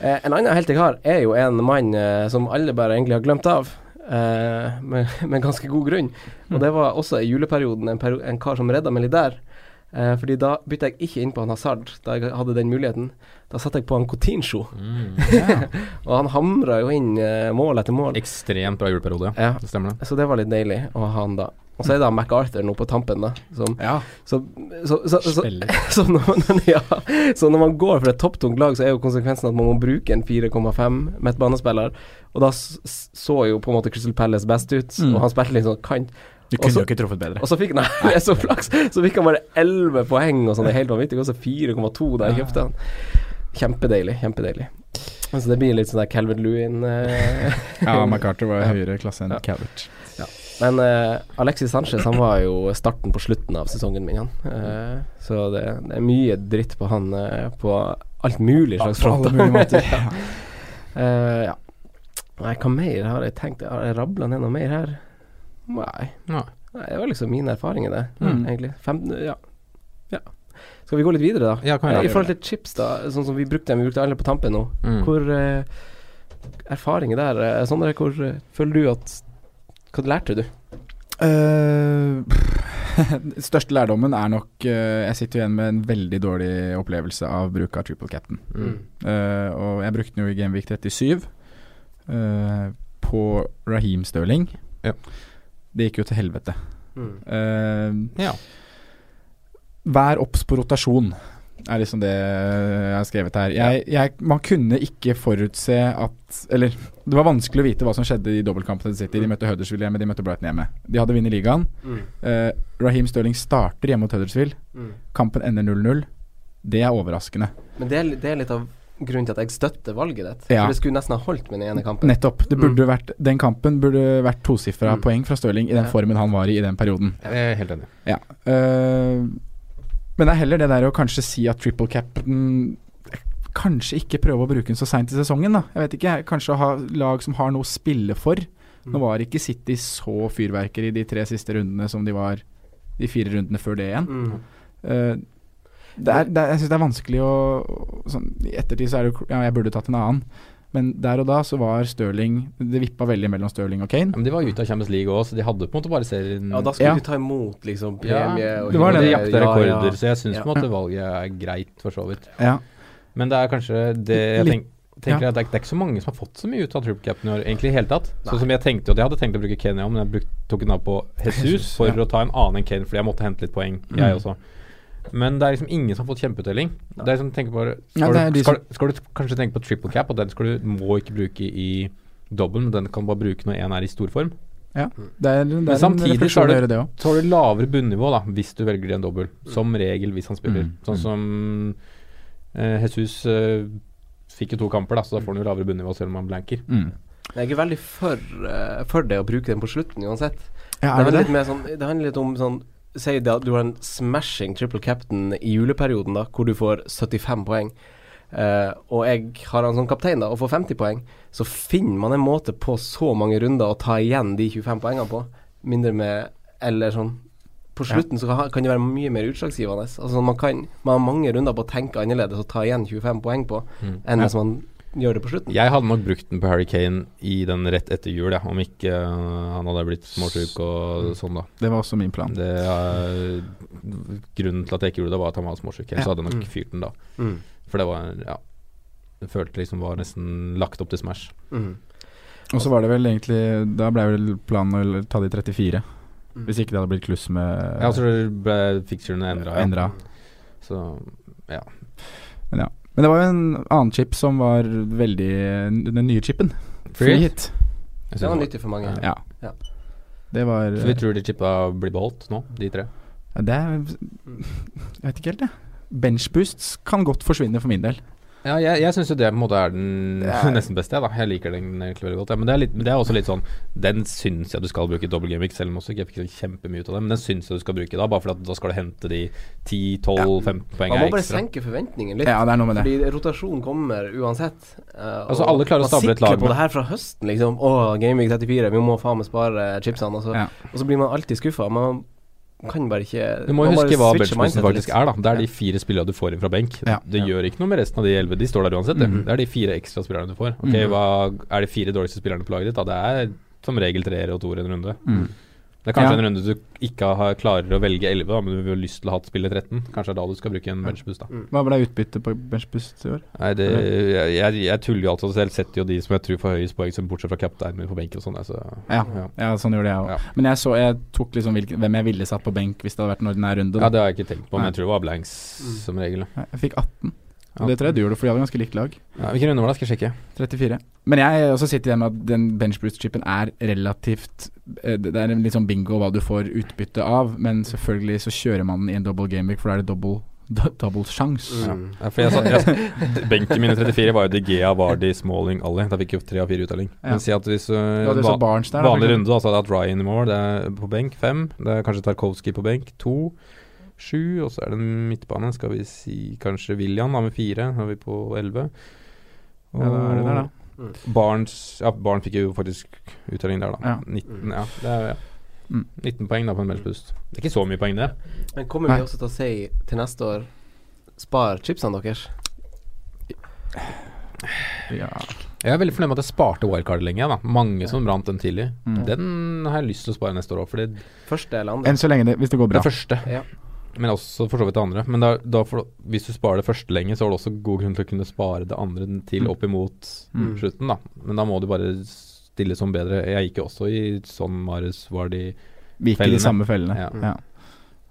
Eh, en annen helt jeg har, er jo en mann eh, som alle bare egentlig har glemt av. Eh, med, med ganske god grunn. Og det var også i juleperioden en, peri en kar som redda meg litt der. Eh, fordi da bytta jeg ikke inn på han Hazard, da jeg hadde den muligheten. Da satte jeg på han Coutinho. og han hamra jo inn eh, mål etter mål. Ekstremt bra juleperiode, Ja. det stemmer det. Så det var litt deilig å ha han da. Og så er det MacArthur nå på tampen, da. Som, Ja. så, så, så, så, så, når man, ja, så når man går for et topptungt lag, så er jo konsekvensen at man må bruke en 4,5 midtbanespiller. Og da så jo på en måte Crystal Palace best ut, Mm. og han spilte litt sånn kant. Du kunne jo ikke truffet bedre. Og så fikk, nei, er så flaks Så fikk han bare 11 poeng og sånn, det er helt vanvittig. Og så 4,2 da jeg kjøpte han. Kjempedeilig, kjempedeilig. Så det blir litt sånn der Calvert Lewin eh. Ja, MacArthur var høyere klasse enn Ja. Calvert. Men uh, Alexis Sanchez han var jo starten på slutten av sesongen min, han. Uh, så det, det er mye dritt på han uh, på alt mulig slags front. ja. Ja. Nei, hva mer har jeg tenkt? Har jeg rabla ned noe mer her? Nei. Nei. Nei, Det var liksom mine erfaringer, det, Mm. egentlig. Fem, ja. ja. Skal vi gå litt videre, da? Ja, I forhold til chips, da, sånn som vi brukte dem, vi brukte alle på tampen nå. Mm. Hvor Erfaringer der, Sondre, hvor føler du at Hva lærte du? Uh, største lærdommen er nok uh, Jeg sitter igjen med en veldig dårlig opplevelse av bruk av triple cap'n. Mm. Uh, og jeg brukte den jo i Gameweek 37 uh, på Raheem Stirling. Ja. Det gikk jo til helvete. Mm. Eh, Ja. Vær obs på rotasjon, er liksom det jeg har skrevet her. Jeg, jeg, man kunne ikke forutse at Eller det var vanskelig å vite hva som skjedde i dobbeltkampen til City. De møtte Huddersfield hjemme, de møtte Brighton hjemme. De hadde vunnet ligaen. Mm. Eh, Raheem Stirling starter hjemme mot Huddersfield. Mm. Kampen ender 0-0. Det er overraskende. Men det er, det er litt av grunnen til at jeg støtter valget ditt. Ja. For det skulle nesten ha holdt med den ene kampen. Nettopp. Det burde vært, den kampen burde vært tosifra Mm. poeng fra Stirling i den Ja. formen han var i i den perioden. Jeg er helt enig. Ja. Eh, men det er heller det der å kanskje si at triple capen Kanskje ikke prøve å bruke den så seint i sesongen, da. Jeg vet ikke. Kanskje å ha lag som har noe å spille for. Nå var ikke City så fyrverkeri de tre siste rundene som de var de fire rundene før det igjen. Mm. Uh, det er, det er, jeg syns det er vanskelig å sånn, I ettertid så er det jo Ja, jeg burde tatt en annen. Men der og da så var Stirling Det vippa veldig mellom Stirling og Kane. Ja, men de var ute av Champions League òg, så de hadde på en måte bare serien Ja, da skulle Ja. de ta imot liksom Ja, premie og det var Og det. de Ja, rekorder, ja. så jeg syns Ja. på en måte valget er greit, for så vidt. Ja. Men det er kanskje det jeg tenk, tenker ja. at det er, det er ikke så mange som har fått så mye ut av triple cap'n i år, egentlig i hele tatt. Sånn som jeg tenkte og jeg hadde tenkt å bruke Kenya, men jeg bruk, tok den av på Jesus for ja. å ta en annen enn Kane, fordi jeg måtte hente litt poeng, jeg Mm. også. Men det er liksom ingen som har fått kjempeuttelling. Det er liksom, tenker bare, Ja, skal, er du, skal, skal du kanskje tenke på triple cap, og den skal du, må ikke bruke i dobbel, men den kan bare bruke når én er i storform. ja. Det er, det er Men en samtidig så har du lavere bunnivå da hvis du velger en dobbel. Som regel hvis han spiller. Mm. Sånn Mm. som eh, Jesus eh, fikk jo to kamper, da så da får han jo lavere bunnivå selv om han blanker. Mm. Jeg er veldig for, eh, for det å bruke den på slutten uansett. Ja, det, handler det sånn, det handler litt om sånn Si at du har en smashing triple captain i juleperioden, da hvor du får 75 poeng. Uh, og jeg har han som kaptein da og får 50 poeng, så finner man en måte på så mange runder å ta igjen de 25 poengene på. Mindre med Eller sånn På Ja. slutten så kan, det være mye mer utslagsgivende. Altså Man kan Man har mange runder på å tenke annerledes og ta igjen 25 poeng på, Mm. enn Ja. hvis man gjør det på slutten. Jeg hadde nok brukt den på Harry Kane i den rett etter jul, ja, om ikke uh, han hadde blitt småsjuk og sånn, da. Det var også min plan. Det uh, grunnen til at jeg ikke gjorde det, var at han var småsjuk. Ellers Ja. hadde jeg nok Mm. fyrt den da. Mm. For det var Ja. Jeg følte liksom var nesten lagt opp til Smash. Mm. Og så var det vel egentlig Da ble vel planen å ta de 34. Mm. Hvis ikke det hadde blitt kluss med Ja, så ble fixturene endra. Ja. Så ja. Men ja. Men det var jo en annen chip som var veldig Den nye chipen. Free hit. Det var nyttig for mange. Ja. Ja. Det var Så vi tror de chippa blir beholdt nå, de tre? ja, Det er Jeg vet ikke helt, jeg. Benchboosts kan godt forsvinne for min del. Ja, jeg, jeg syns jo det på en måte er den er- nesten beste, jeg, da. Jeg liker den egentlig veldig godt. Ja. Men, det er litt, men det er også litt sånn Den syns jeg du skal bruke i dobbel gaming, selv om også ikke jeg fikk kjempemye ut av det. Men den syns jeg du skal bruke da, bare for at da skal du hente de 10-12-15 poeng Man må bare ekstra. senke forventningen litt. Ja, det er noe med det. Fordi rotasjon kommer uansett. eh, Altså, alle klarer å stable et lag sikler på det her fra høsten, liksom. Å, Gameweek 34, vi må faen meg spare chipsene. Og så, Ja. og så blir man alltid skuffa. Man kan bare ikke Du må huske hva benchboosten faktisk er, da. Det er de fire spillerne du får inn fra benk. Ja. Det Ja. gjør ikke noe med resten av de elleve. De står der uansett. det. -hmm. Det er de fire ekstra spillerne du får. Ok, Mhm. hva Er de fire dårligste spillerne på laget ditt? Da Det er som regel treere og toere en runde. Mm. Det er kanskje Ja. en runde du ikke har, klarer å velge 11, da, men du har lyst til å ha spille 13. Kanskje det er da du skal bruke en benchboost. da Hva ble utbyttet på benchboost i år? Nei, det, jeg, jeg, jeg tuller jo alltid selv. Setter jo de som jeg tror får høyest poeng, som bortsett fra kapteinen min på benk og sånn. Så, Ja, ja. sånn gjorde jeg òg. Ja. Men jeg så jeg tok liksom hvilken, hvem jeg ville satt på benk hvis det hadde vært en ordinær runde. ja, det har jeg ikke tenkt på, men jeg tror det var blanks som regel. Jeg fikk 18. Og det tror jeg du gjorde, for de hadde ganske likt lag. Ja, hvilken runde var det? Skal jeg sjekke. 34. Men jeg også sitter igjen med at den benchboost-chipen er relativt eh, Det er litt sånn bingo hva du får utbytte av, men selvfølgelig så kjører man den i en double gameweek, for da er det double do- double sjanse. Mm. Ja, for jeg, satt, jeg, benken mine 34 var jo De Gea, Vardy, Smalling, alle. Da fikk jeg jo tre av fire uttelling. Ja. Men si at hvis uh, ja, der, vanlig runde, da, så hadde jeg hatt Ryan i mål. Det er på benk fem. Det er kanskje Tarkovskij på benk to. Sju, og så er det midtbane. Skal vi si kanskje William da med fire. Da er vi på elleve. Ja, det er det der, da. Mm. Barnes Ja, Barn fikk jo faktisk uttelling der, da. Ja. 19, ja. Det er, ja. Mm. 19 poeng da på en benchboost. Det er ikke så mye poeng, det. Men kommer Nei. vi også til å si til neste år Spar chipsene deres? Ja. Jeg er veldig fornøyd med at jeg sparte Wirecard lenge. Da. Mange som brant den tidlig. Mm. Den har jeg lyst til å spare neste år òg, fordi Første eller andre? Enn så lenge det, hvis det går bra. det første. Ja. Men også for så vidt det andre. Men da, da for, hvis du sparer det første lenge, så har du også god grunn til å kunne spare det andre til Mm. opp imot Mm. slutten, da. Men da må du bare stille som bedre. Jeg gikk jo også i sånn Marius var de Vi gikk i de samme fellene. Ja. Ja.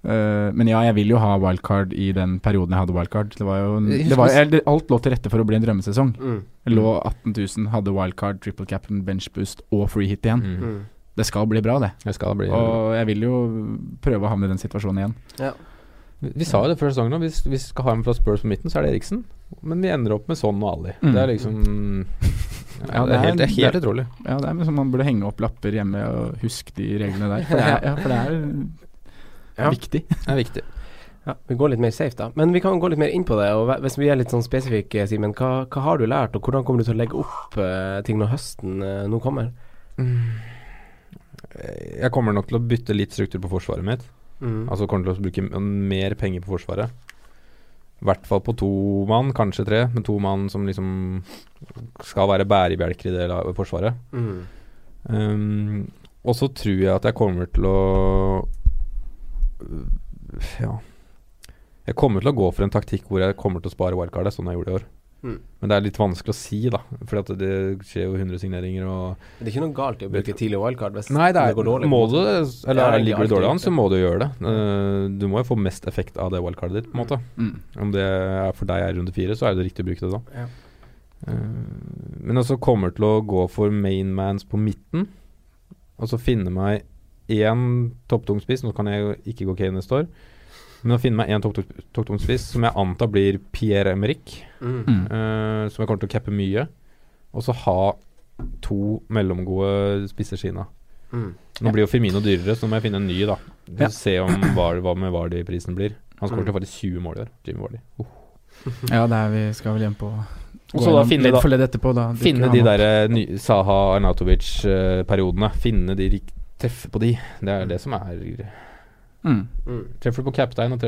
Uh, men ja, jeg vil jo ha wildcard i den perioden jeg hadde wildcard. Det var jo en, det var, jeg, Alt lå til rette for å bli en drømmesesong. Mm. Det lå 18 000, hadde wildcard, triple cap'n, bench boost og free hit igjen. Mm. Mm. Det skal bli bra, det. det skal bli Og jeg vil jo prøve å havne i den situasjonen igjen. Ja. Vi, vi sa jo det før sesongen òg, hvis vi skal ha en fra Spurs på midten, så er det Eriksen. Men vi ender opp med sånn og Ali. Mm. Det er liksom ja, det, er helt, det er helt utrolig. Ja, det er som man burde henge opp lapper hjemme og huske de reglene der. For det er, ja, for det er Ja. viktig. Det er viktig. Ja, vi går litt mer safe, da. Men vi kan gå litt mer inn på det. Og Hvis vi er litt sånn spesifikke, Simen, hva, hva har du lært, og hvordan kommer du til å legge opp uh, ting når høsten uh, nå kommer? Jeg kommer nok til å bytte litt struktur på forsvaret mitt. Mm. Altså kommer til å bruke mer penger på forsvaret. I hvert fall på to mann, kanskje tre, men to mann som liksom skal være bærebjelker i det forsvaret. Mm. Um, og så tror jeg at jeg kommer til å Ja. Jeg kommer til å gå for en taktikk hvor jeg kommer til å spare wildcardet, sånn jeg gjorde i år. Mm. Men det er litt vanskelig å si, da. For det skjer jo 100 signeringer og Det er ikke noe galt i å bruke tidlig wildcard hvis Nei, det, er, går dårlig. må du. Eller det ligger du dårlig an, så må du gjøre det. Uh, du må jo få mest effekt av det wildcardet ditt, på en måte. Mm. Om det er for deg er runde fire, så er det riktig å bruke det da. Ja. Uh, men også kommer til å gå for mainmans på midten. Og så finne meg én topptungspiss. Nå kan jeg jo ikke gå Kane neste år. Men å finne meg én topptungspiss som jeg antar blir Pierre Emerick. Mm. Mm. Uh, som jeg kommer til å cappe mye. Og så ha to mellomgode spisser Kina. Mm. Nå blir jo Firmino dyrere, så nå må jeg finne en ny, da. Ja. Se om hva, hva med Vardy-prisen blir. Han skåret Mm. faktisk 20 mål i år. Jimmy Vardy. Oh. Ja, det er vi skal vel hjem på Og så da finne da- etterpå, da. Finne de der eh, Saha Arnatovic-periodene. Finne de Treffe på de. Det er det som er Mm. Mm. Treffer du på captain og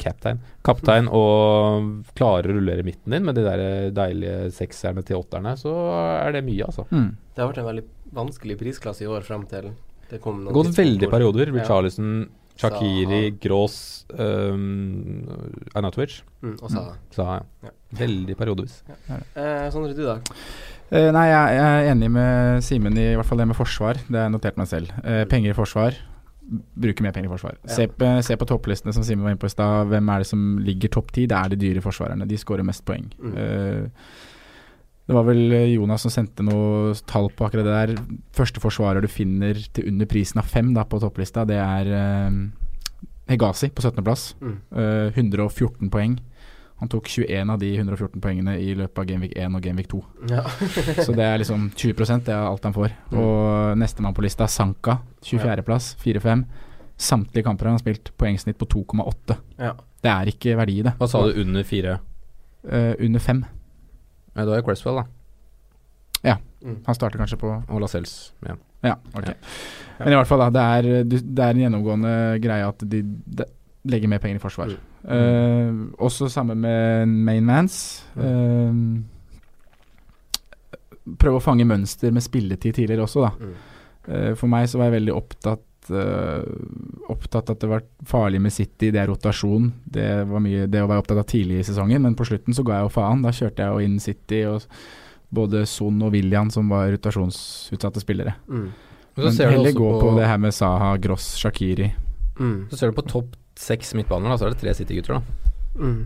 captain, kaptein og klarer å rullere midten din med de der eh, deilige sekserne til åtterne, så er det mye, altså. Mm. Det har vært en veldig vanskelig prisklasse i år frem til det kom Det noen har gått veldig perioder. Ja. Richarlison, Shakiri, Zaha. Gross, um, Arnautovic. Mm, og Saha. Saha ja. Ja. Veldig periodevis. Eh, Sondre, du da? Eh, nei, jeg, jeg er enig med Simen i, i hvert fall det med forsvar. Det har jeg notert meg selv. Eh, penger i forsvar. Bruke mer penger i forsvar. Se, på, se på topplistene som Simen var inne på i stad. Hvem er det som ligger topp ti? Det er de dyre forsvarerne. De skårer mest poeng. Mm. Uh, det var vel Jonas som sendte noe tall på akkurat det der. Første forsvarer du finner til under prisen av fem da, på topplista, det er uh, Hegazi på 17.-plass. Mm. Uh, 114 poeng. Han tok 21 av de 114 poengene i løpet av Genvik 1 og Genvik 2. Ja. Så det er liksom 20% det er alt han får. Mm. Og nestemann på lista, Sanka, 24.-plass, 4-5. Samtlige kamper har han spilt poengsnitt på 2,8. Ja. Det er ikke verdi i det. Hva sa du under 4? Uh, under 5. Ja, da er Cresswell, da. Ja. Mm. Han starter kanskje på Og Lascelles. Ja. Ja, ok. Men i hvert fall, da. Det er, det er en gjennomgående greie at de, de legger mer penger i forsvar. Mm. Uh, også samme med mainmans. Uh, prøve å fange mønster med spilletid tidligere også, da. Mm. Uh, for meg så var jeg veldig opptatt opptatt at det var farlig med City, det er rotasjon. Det var mye det å være opptatt av tidlig i sesongen, men på slutten så ga jeg jo faen. Da kjørte jeg jo inn City og både Son og William som var rotasjonsutsatte spillere. Mm. Men så Men ser du heller også gå på, på- det her med Saha, Gross, Shakiri. Mm. Så ser du på topp seks midtbaner, da, så er det tre City-gutter, da. Mm.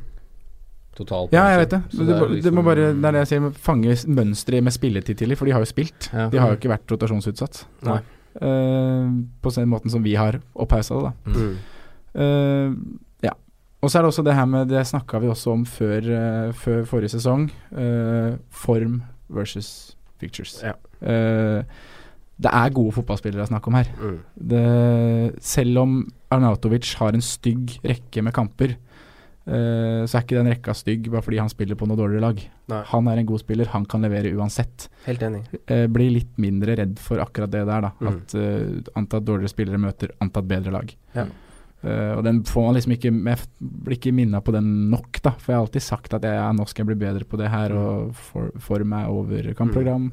Totalt. Ja, jeg vet det. Så Det, det er det, det må liksom- bare, det er det jeg sier, fange mønsteret med spilletid tidlig, for de har jo spilt. Ja. De har jo ikke vært rotasjonsutsatt. Nei. Uh, på den måten som vi har opphausa det, da. Mm. Uh, ja. Og så er det også det her med Det snakka vi også om før, uh, før forrige sesong. eh, form versus pictures. Ja. Eh, det er gode fotballspillere å snakke om her. Mm. Det, selv om Arnautovic har en stygg rekke med kamper, uh, så er ikke den rekka stygg bare fordi han spiller på noe dårligere lag. Nei. Han er en god spiller, han kan levere uansett. Helt enig. Uh, blir litt mindre redd for akkurat det der, da. Mm. At uh, antatt dårligere spillere møter antatt bedre lag. Ja. Uh, og den får man liksom ikke Jeg blir ikke minna på den nok, da. For jeg har alltid sagt at jeg, ja, nå skal jeg bli bedre på det her, Mm. og for, form er over kampprogram.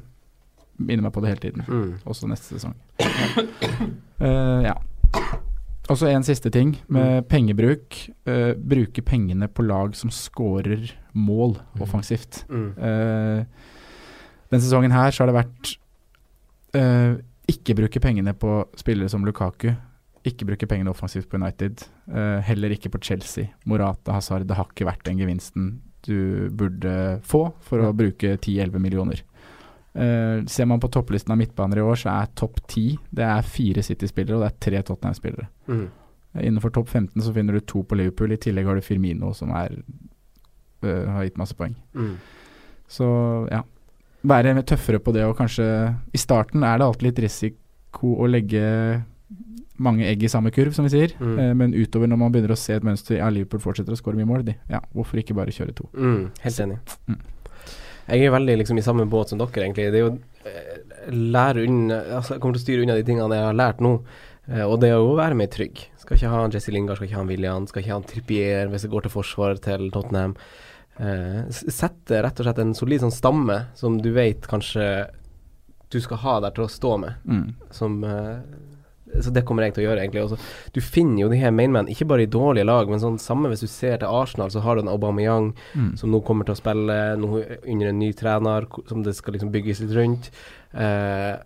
Minner meg på det hele tiden. Mm. Også neste sesong. Uh, ja. Og så en siste ting med pengebruk. Uh, bruke pengene på lag som scorer mål offensivt. Mm. Uh, den sesongen her så har det vært ikke bruke pengene på spillere som Lukaku. Ikke bruke pengene offensivt på United. Heller ikke på Chelsea. Morata, Hazard. Det har ikke vært den gevinsten du burde få for å bruke 10-11 millioner. Eh, ser man på topplisten av midtbaner i år, så er topp 10 Det er fire City-spillere og det er tre Tottenham-spillere. Mm. Innenfor topp 15 så finner du to på Liverpool. I tillegg har du Firmino, som er, uh, har gitt masse poeng. Mm. Så ja. Være tøffere på det, og kanskje I starten er det alltid litt risiko å legge mange egg i samme kurv, som vi sier. Mm. Eh, men utover når man begynner å se et mønster Ja, Liverpool fortsetter å skåre mye mål, de. Ja, hvorfor ikke bare kjøre to? Mm, helt enig. Mm. Jeg er veldig liksom i samme båt som dere, egentlig. Det er jo eh, lære unna altså, Jeg kommer til å styre unna de tingene jeg har lært nå. Eh, og det å være mer trygg. Skal ikke ha en Jesse Lingard, skal ikke ha en William, skal ikke ha en Trippier hvis det går til forsvar til Tottenham. Eh, sette rett og slett en solid sånn stamme som du vet kanskje du skal ha der til å stå med. Mm. Som Så det kommer jeg til å gjøre, egentlig. Også. Du finner jo de her mainmen, ikke bare i dårlige lag, men sånn samme hvis du ser til Arsenal, så har du en Aubameyang Mm. som nå kommer til å spille nå under en ny trener, som det skal liksom bygges litt rundt. Eh,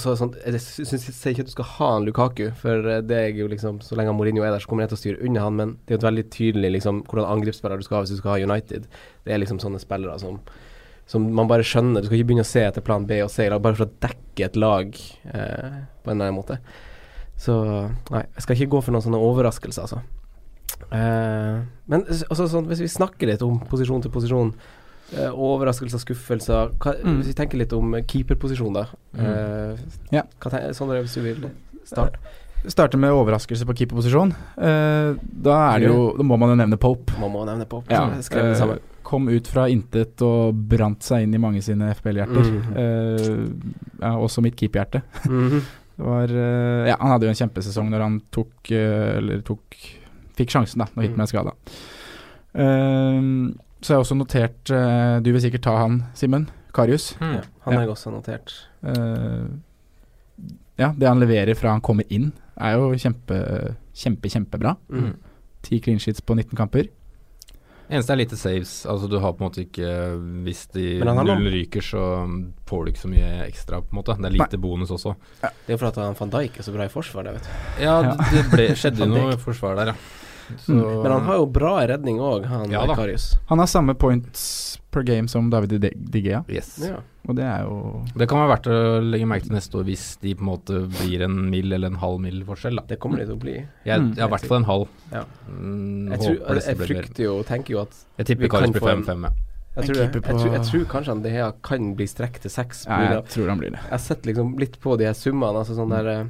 så sånn, jeg syns sier ikke at du skal ha en Lukaku, for eh, det er jo liksom Så lenge Mourinho er der, så kommer jeg til å styre unna han, men det er jo et veldig tydelig liksom hvordan angrepsspiller du skal ha hvis du skal ha United. Det er liksom sånne spillere som som man bare skjønner. Du skal ikke begynne å se etter plan B og C, bare for å dekke et lag eh, på en eller annen måte. Så nei, jeg skal ikke gå for noen sånne overraskelser, altså. Eh, men s- altså, sånn, hvis vi snakker litt om posisjon til posisjon, eh, overraskelser, skuffelser hva, Mm. Hvis vi tenker litt om keeperposisjon, da. Eh, Ja. hva er Sondre, hvis du vil starte? Starte med overraskelse på keeperposisjon. Eh, da er det jo Da må man jo nevne Pope. Man må nevne Pope. Ja, skrev det eh, samme. Kom ut fra intet og brant seg inn i mange sine FPL-hjerter. Mhm. Uh, ja, også mitt keeperhjerte. Mm. Det var eh, Ja, han hadde jo en kjempesesong når han tok uh, Eller tok Fikk sjansen, da, når Hit Mm. ble skada. så jeg har også notert Du vil sikkert ta han, Simen. Karius. Mm. Ja, han har jeg også notert. Eh, ja, det han leverer fra han kommer inn, er jo kjempe, kjempe, kjempebra. Mm. Ti clean sheets på 19 kamper. Eneste er lite saves. Altså Du har på en måte ikke Hvis de nullen ryker, så får du ikke så mye ekstra, på en måte. Det er lite bonus også. Det er jo fordi han van Dijk er så bra i forsvar, det, vet du. Ja, Ja. det ble, skjedde jo noe i forsvar der, ja. Så, Mm. Men han har jo bra redning òg, han Ja. Karius. Han har samme points per game som David De Yes. Ja. og det er jo Det kan være verdt å legge merke til neste år hvis de på en måte blir en mill eller en halv mill forskjell. Da. Det kommer de til å bli. Jeg, Mm. har i hvert fall en halv. Ja. Mm, Jeg, tror, jeg, jeg frykter jo og tenker jo at Jeg tipper Karius blir 5-5. Jeg tror, jeg, jeg, tror, jeg tror kanskje han det her kan bli strekt til seks. på ja, Jeg tror han blir det. Jeg har sett liksom litt på de her summene. Altså sånn der eh,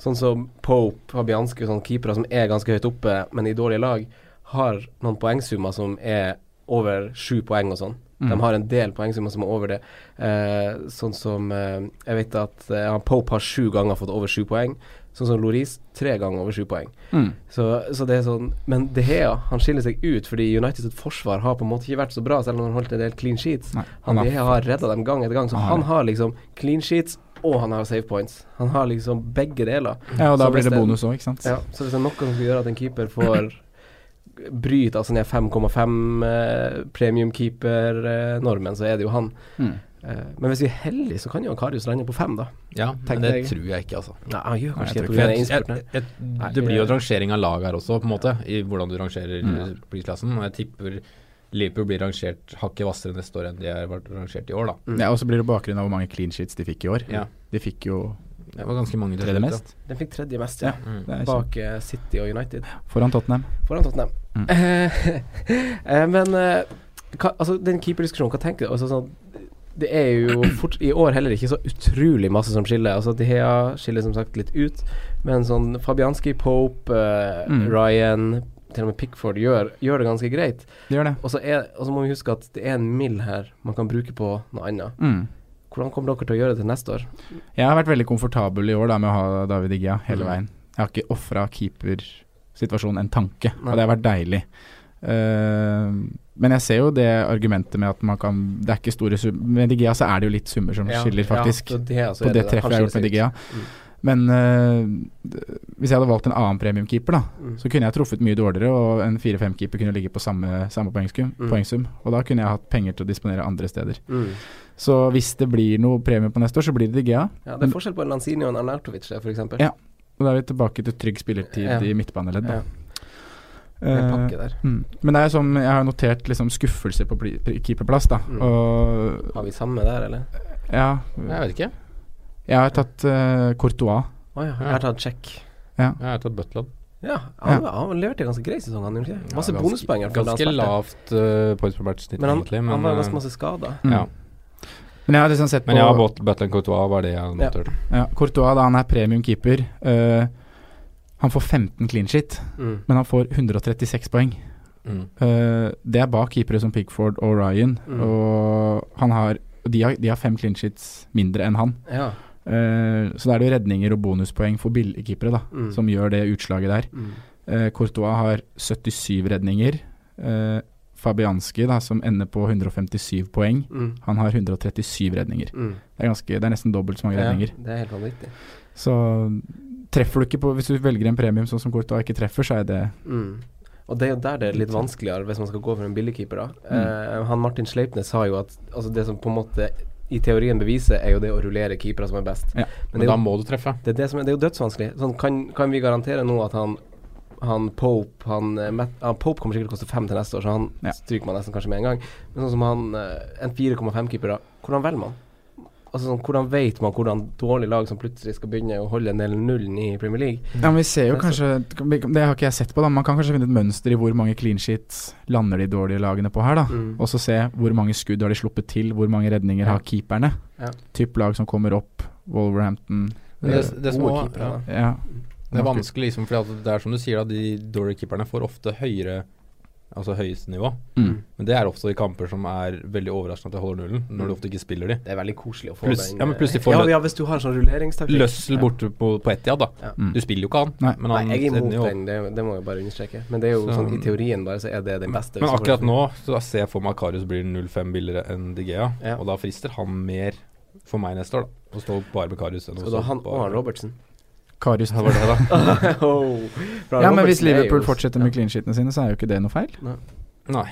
Sånn som Pope, Fabianski og sånne keepere som er ganske høyt oppe, men i dårlige lag, har noen poengsummer som er over sju poeng og sånn. Mm. De har en del poengsummer som er over det. Eh, sånn som eh, Jeg vet at eh, Pope har sju ganger fått over sju poeng. Sånn som Loris tre ganger over sju poeng. Mm. Så, så det er sånn Men De Hea han skiller seg ut fordi United sitt forsvar har på en måte ikke vært så bra, selv om han holdt en del clean sheets. Nei, Han han De har Hea har redda dem gang etter gang, så han har liksom clean sheets og han har save points. Han har liksom begge deler. Ja, og da Så blir det bonus òg, ikke sant. Ja, så hvis det er noe som skal gjøre at en keeper får bryte altså ned 5,5 eh, premiumkeeper-normen, så er det jo han. Mm. Eh, men hvis vi er heldige, så kan jo Karius lande på fem, da. Ja, men det jeg. tror jeg ikke, altså. Nei, han gjør Nei, kanskje jeg det ikke. Jeg- jeg- jeg- det blir jo et rangering av lag her også, på en måte, i hvordan du rangerer Mm. prisklassen. Og jeg tipper Liverpool blir rangert hakket hvassere neste år enn de har vært rangert i år, da. Mm. Ja, og så blir det bakgrunn av hvor mange clean sheets de fikk i år. Ja. De fikk jo Det var ganske mange tredje mest. Den fikk tredje mest, Ja, ja. Mm. Bak uh, City og United. Foran Tottenham. Foran Tottenham. Mm. Eh, men uh, hva, altså, den keeperdiskusjonen, hva tenker du? Altså, sånn, det er jo fort, i år heller ikke så utrolig masse som skiller. Altså, De Hea skiller som sagt litt ut, men sånn Fabianski, Pope, uh, Mm. Ryan til og med Pickford gjør, gjør det ganske greit. Det gjør det. Og så er- og så må vi huske at det er en mill her man kan bruke på noe annet. Mm. Hvordan kommer dere til å gjøre det til neste år? Jeg har vært veldig komfortabel i år da med å ha David Igea hele Mm. veien. Jeg har ikke ofra keepersituasjonen en tanke, Nei. og det har vært deilig. Uh, men jeg ser jo det argumentet med at man kan Det er ikke store summer Med Digea så er det jo litt summer som skiller, faktisk. Ja, så det, så på det det- treffet jeg har gjort med. Digea. Mm. Men uh, hvis jeg hadde valgt en annen premiumkeeper, da, Mm. så kunne jeg truffet mye dårligere, og en 4-5-keeper kunne ligge på samme, samme poengsum, Mm. poengsum. Og da kunne jeg hatt penger til å disponere andre steder. Mm. Så hvis det blir noe premie på neste år, så blir det Digea. Ja, det er forskjell på en Lanzini og en Arnautovic, eksempel. Ja. Og da er vi tilbake til trygg spillertid Ja. i midtbaneledd. Ja. Eh, mm. Men det er sånn, som Jeg har notert liksom skuffelse på keeperplass, da. Mm. Og Har vi samme der, eller? ja Jeg vet ikke. Jeg har tatt uh, Courtois. Oh, ja. Jeg har tatt check. Ja. Jeg har tatt Butland. Ja, han, han leverte ganske grei sesong, han ikke? Masse Ja, bonuspoeng. Ganske lavt uh, points per match-snitt, egentlig. Men, han var eh, ganske masse skada. Mm. ja. Men jeg har liksom sett på men ja, Butland Courtois var det jeg Ja. noterte. ja, Courtois, da han er premiumkeeper uh, Han får 15 clean shit, Mm. men han får 136 poeng. Mm. Uh, det er bak keepere som Pickford og Ryan, Mm. og han har de har, de har fem clean shits mindre enn han. Ja. Eh, så da er det jo redninger og bonuspoeng for billigkeepere da, Mm. som gjør det utslaget der. Mm. Uh, Courtois har 77 redninger. Uh, Fabianski, da, som ender på 157 poeng, Mm. han har 137 redninger. Mm. Det er, ganske, det er nesten dobbelt så mange Ja, redninger. det er helt vanvittig. Så treffer du ikke på Hvis du velger en premium sånn som Courtois ikke treffer, så er det Mm. Og det er jo der det er litt vanskeligere hvis man skal gå for en billigkeeper. da. Mm. Uh, han Martin Sleipnes sa jo at altså det som på en måte i teorien beviser, er jo det å rullere keepere som er best. Ja. Men, men er da må du treffe. Det er, det som er, det er jo dødsvanskelig. Sånn, kan, kan vi garantere nå at han han Pope han, eh, han Pope kommer sikkert til å koste fem til neste år, så han Ja. stryker man nesten kanskje med en gang. Men sånn som han eh, en 4,5-keeper, da. Hvordan velger man? Altså sånn, Hvordan vet man hvordan dårlig lag som plutselig skal begynne å holde en del nullen i Premier League? Ja, men vi ser jo er kanskje Det har ikke jeg sett på, da. Man kan kanskje finne et mønster i hvor mange clean sheets lander de dårlige lagene på her, da. Mm. Og så se hvor mange skudd har de sluppet til, hvor mange redninger Ja. har keeperne. Ja. Typ lag som kommer opp, Wolverhampton Men det, det, som Gode også- keepere, da. Ja. Det er vanskelig, liksom, for det er som du sier, da, de dårlige keeperne får ofte høyere Altså høyeste nivå. Mm. Men det er ofte i kamper som er veldig overraskende at de holder nullen, når du de ofte ikke spiller de. Det er veldig koselig å få Plus, den ja, men plutselig får ja, ja, hvis du har sånn rulleringstaktikk. Løssel borte på, på Etiad, da. Ja. Mm. Du spiller jo ikke han. Nei. Men Nei, jeg er imot den, det, det må jeg bare understreke. Men det er jo Så- sånn i teorien bare så er det den beste. Men akkurat nå så ser jeg for meg at Karius blir 0,5 billigere enn Digea, Ja. og da frister han mer for meg neste år, da. Å stå bare med Karius enn å Skal stå han og han Robertsen? Karius Ja, var det da? oh, Bra, Ja, men hvis er Liverpool fortsetter med clean sheetene sine, så er jo ikke det noe feil. Nei.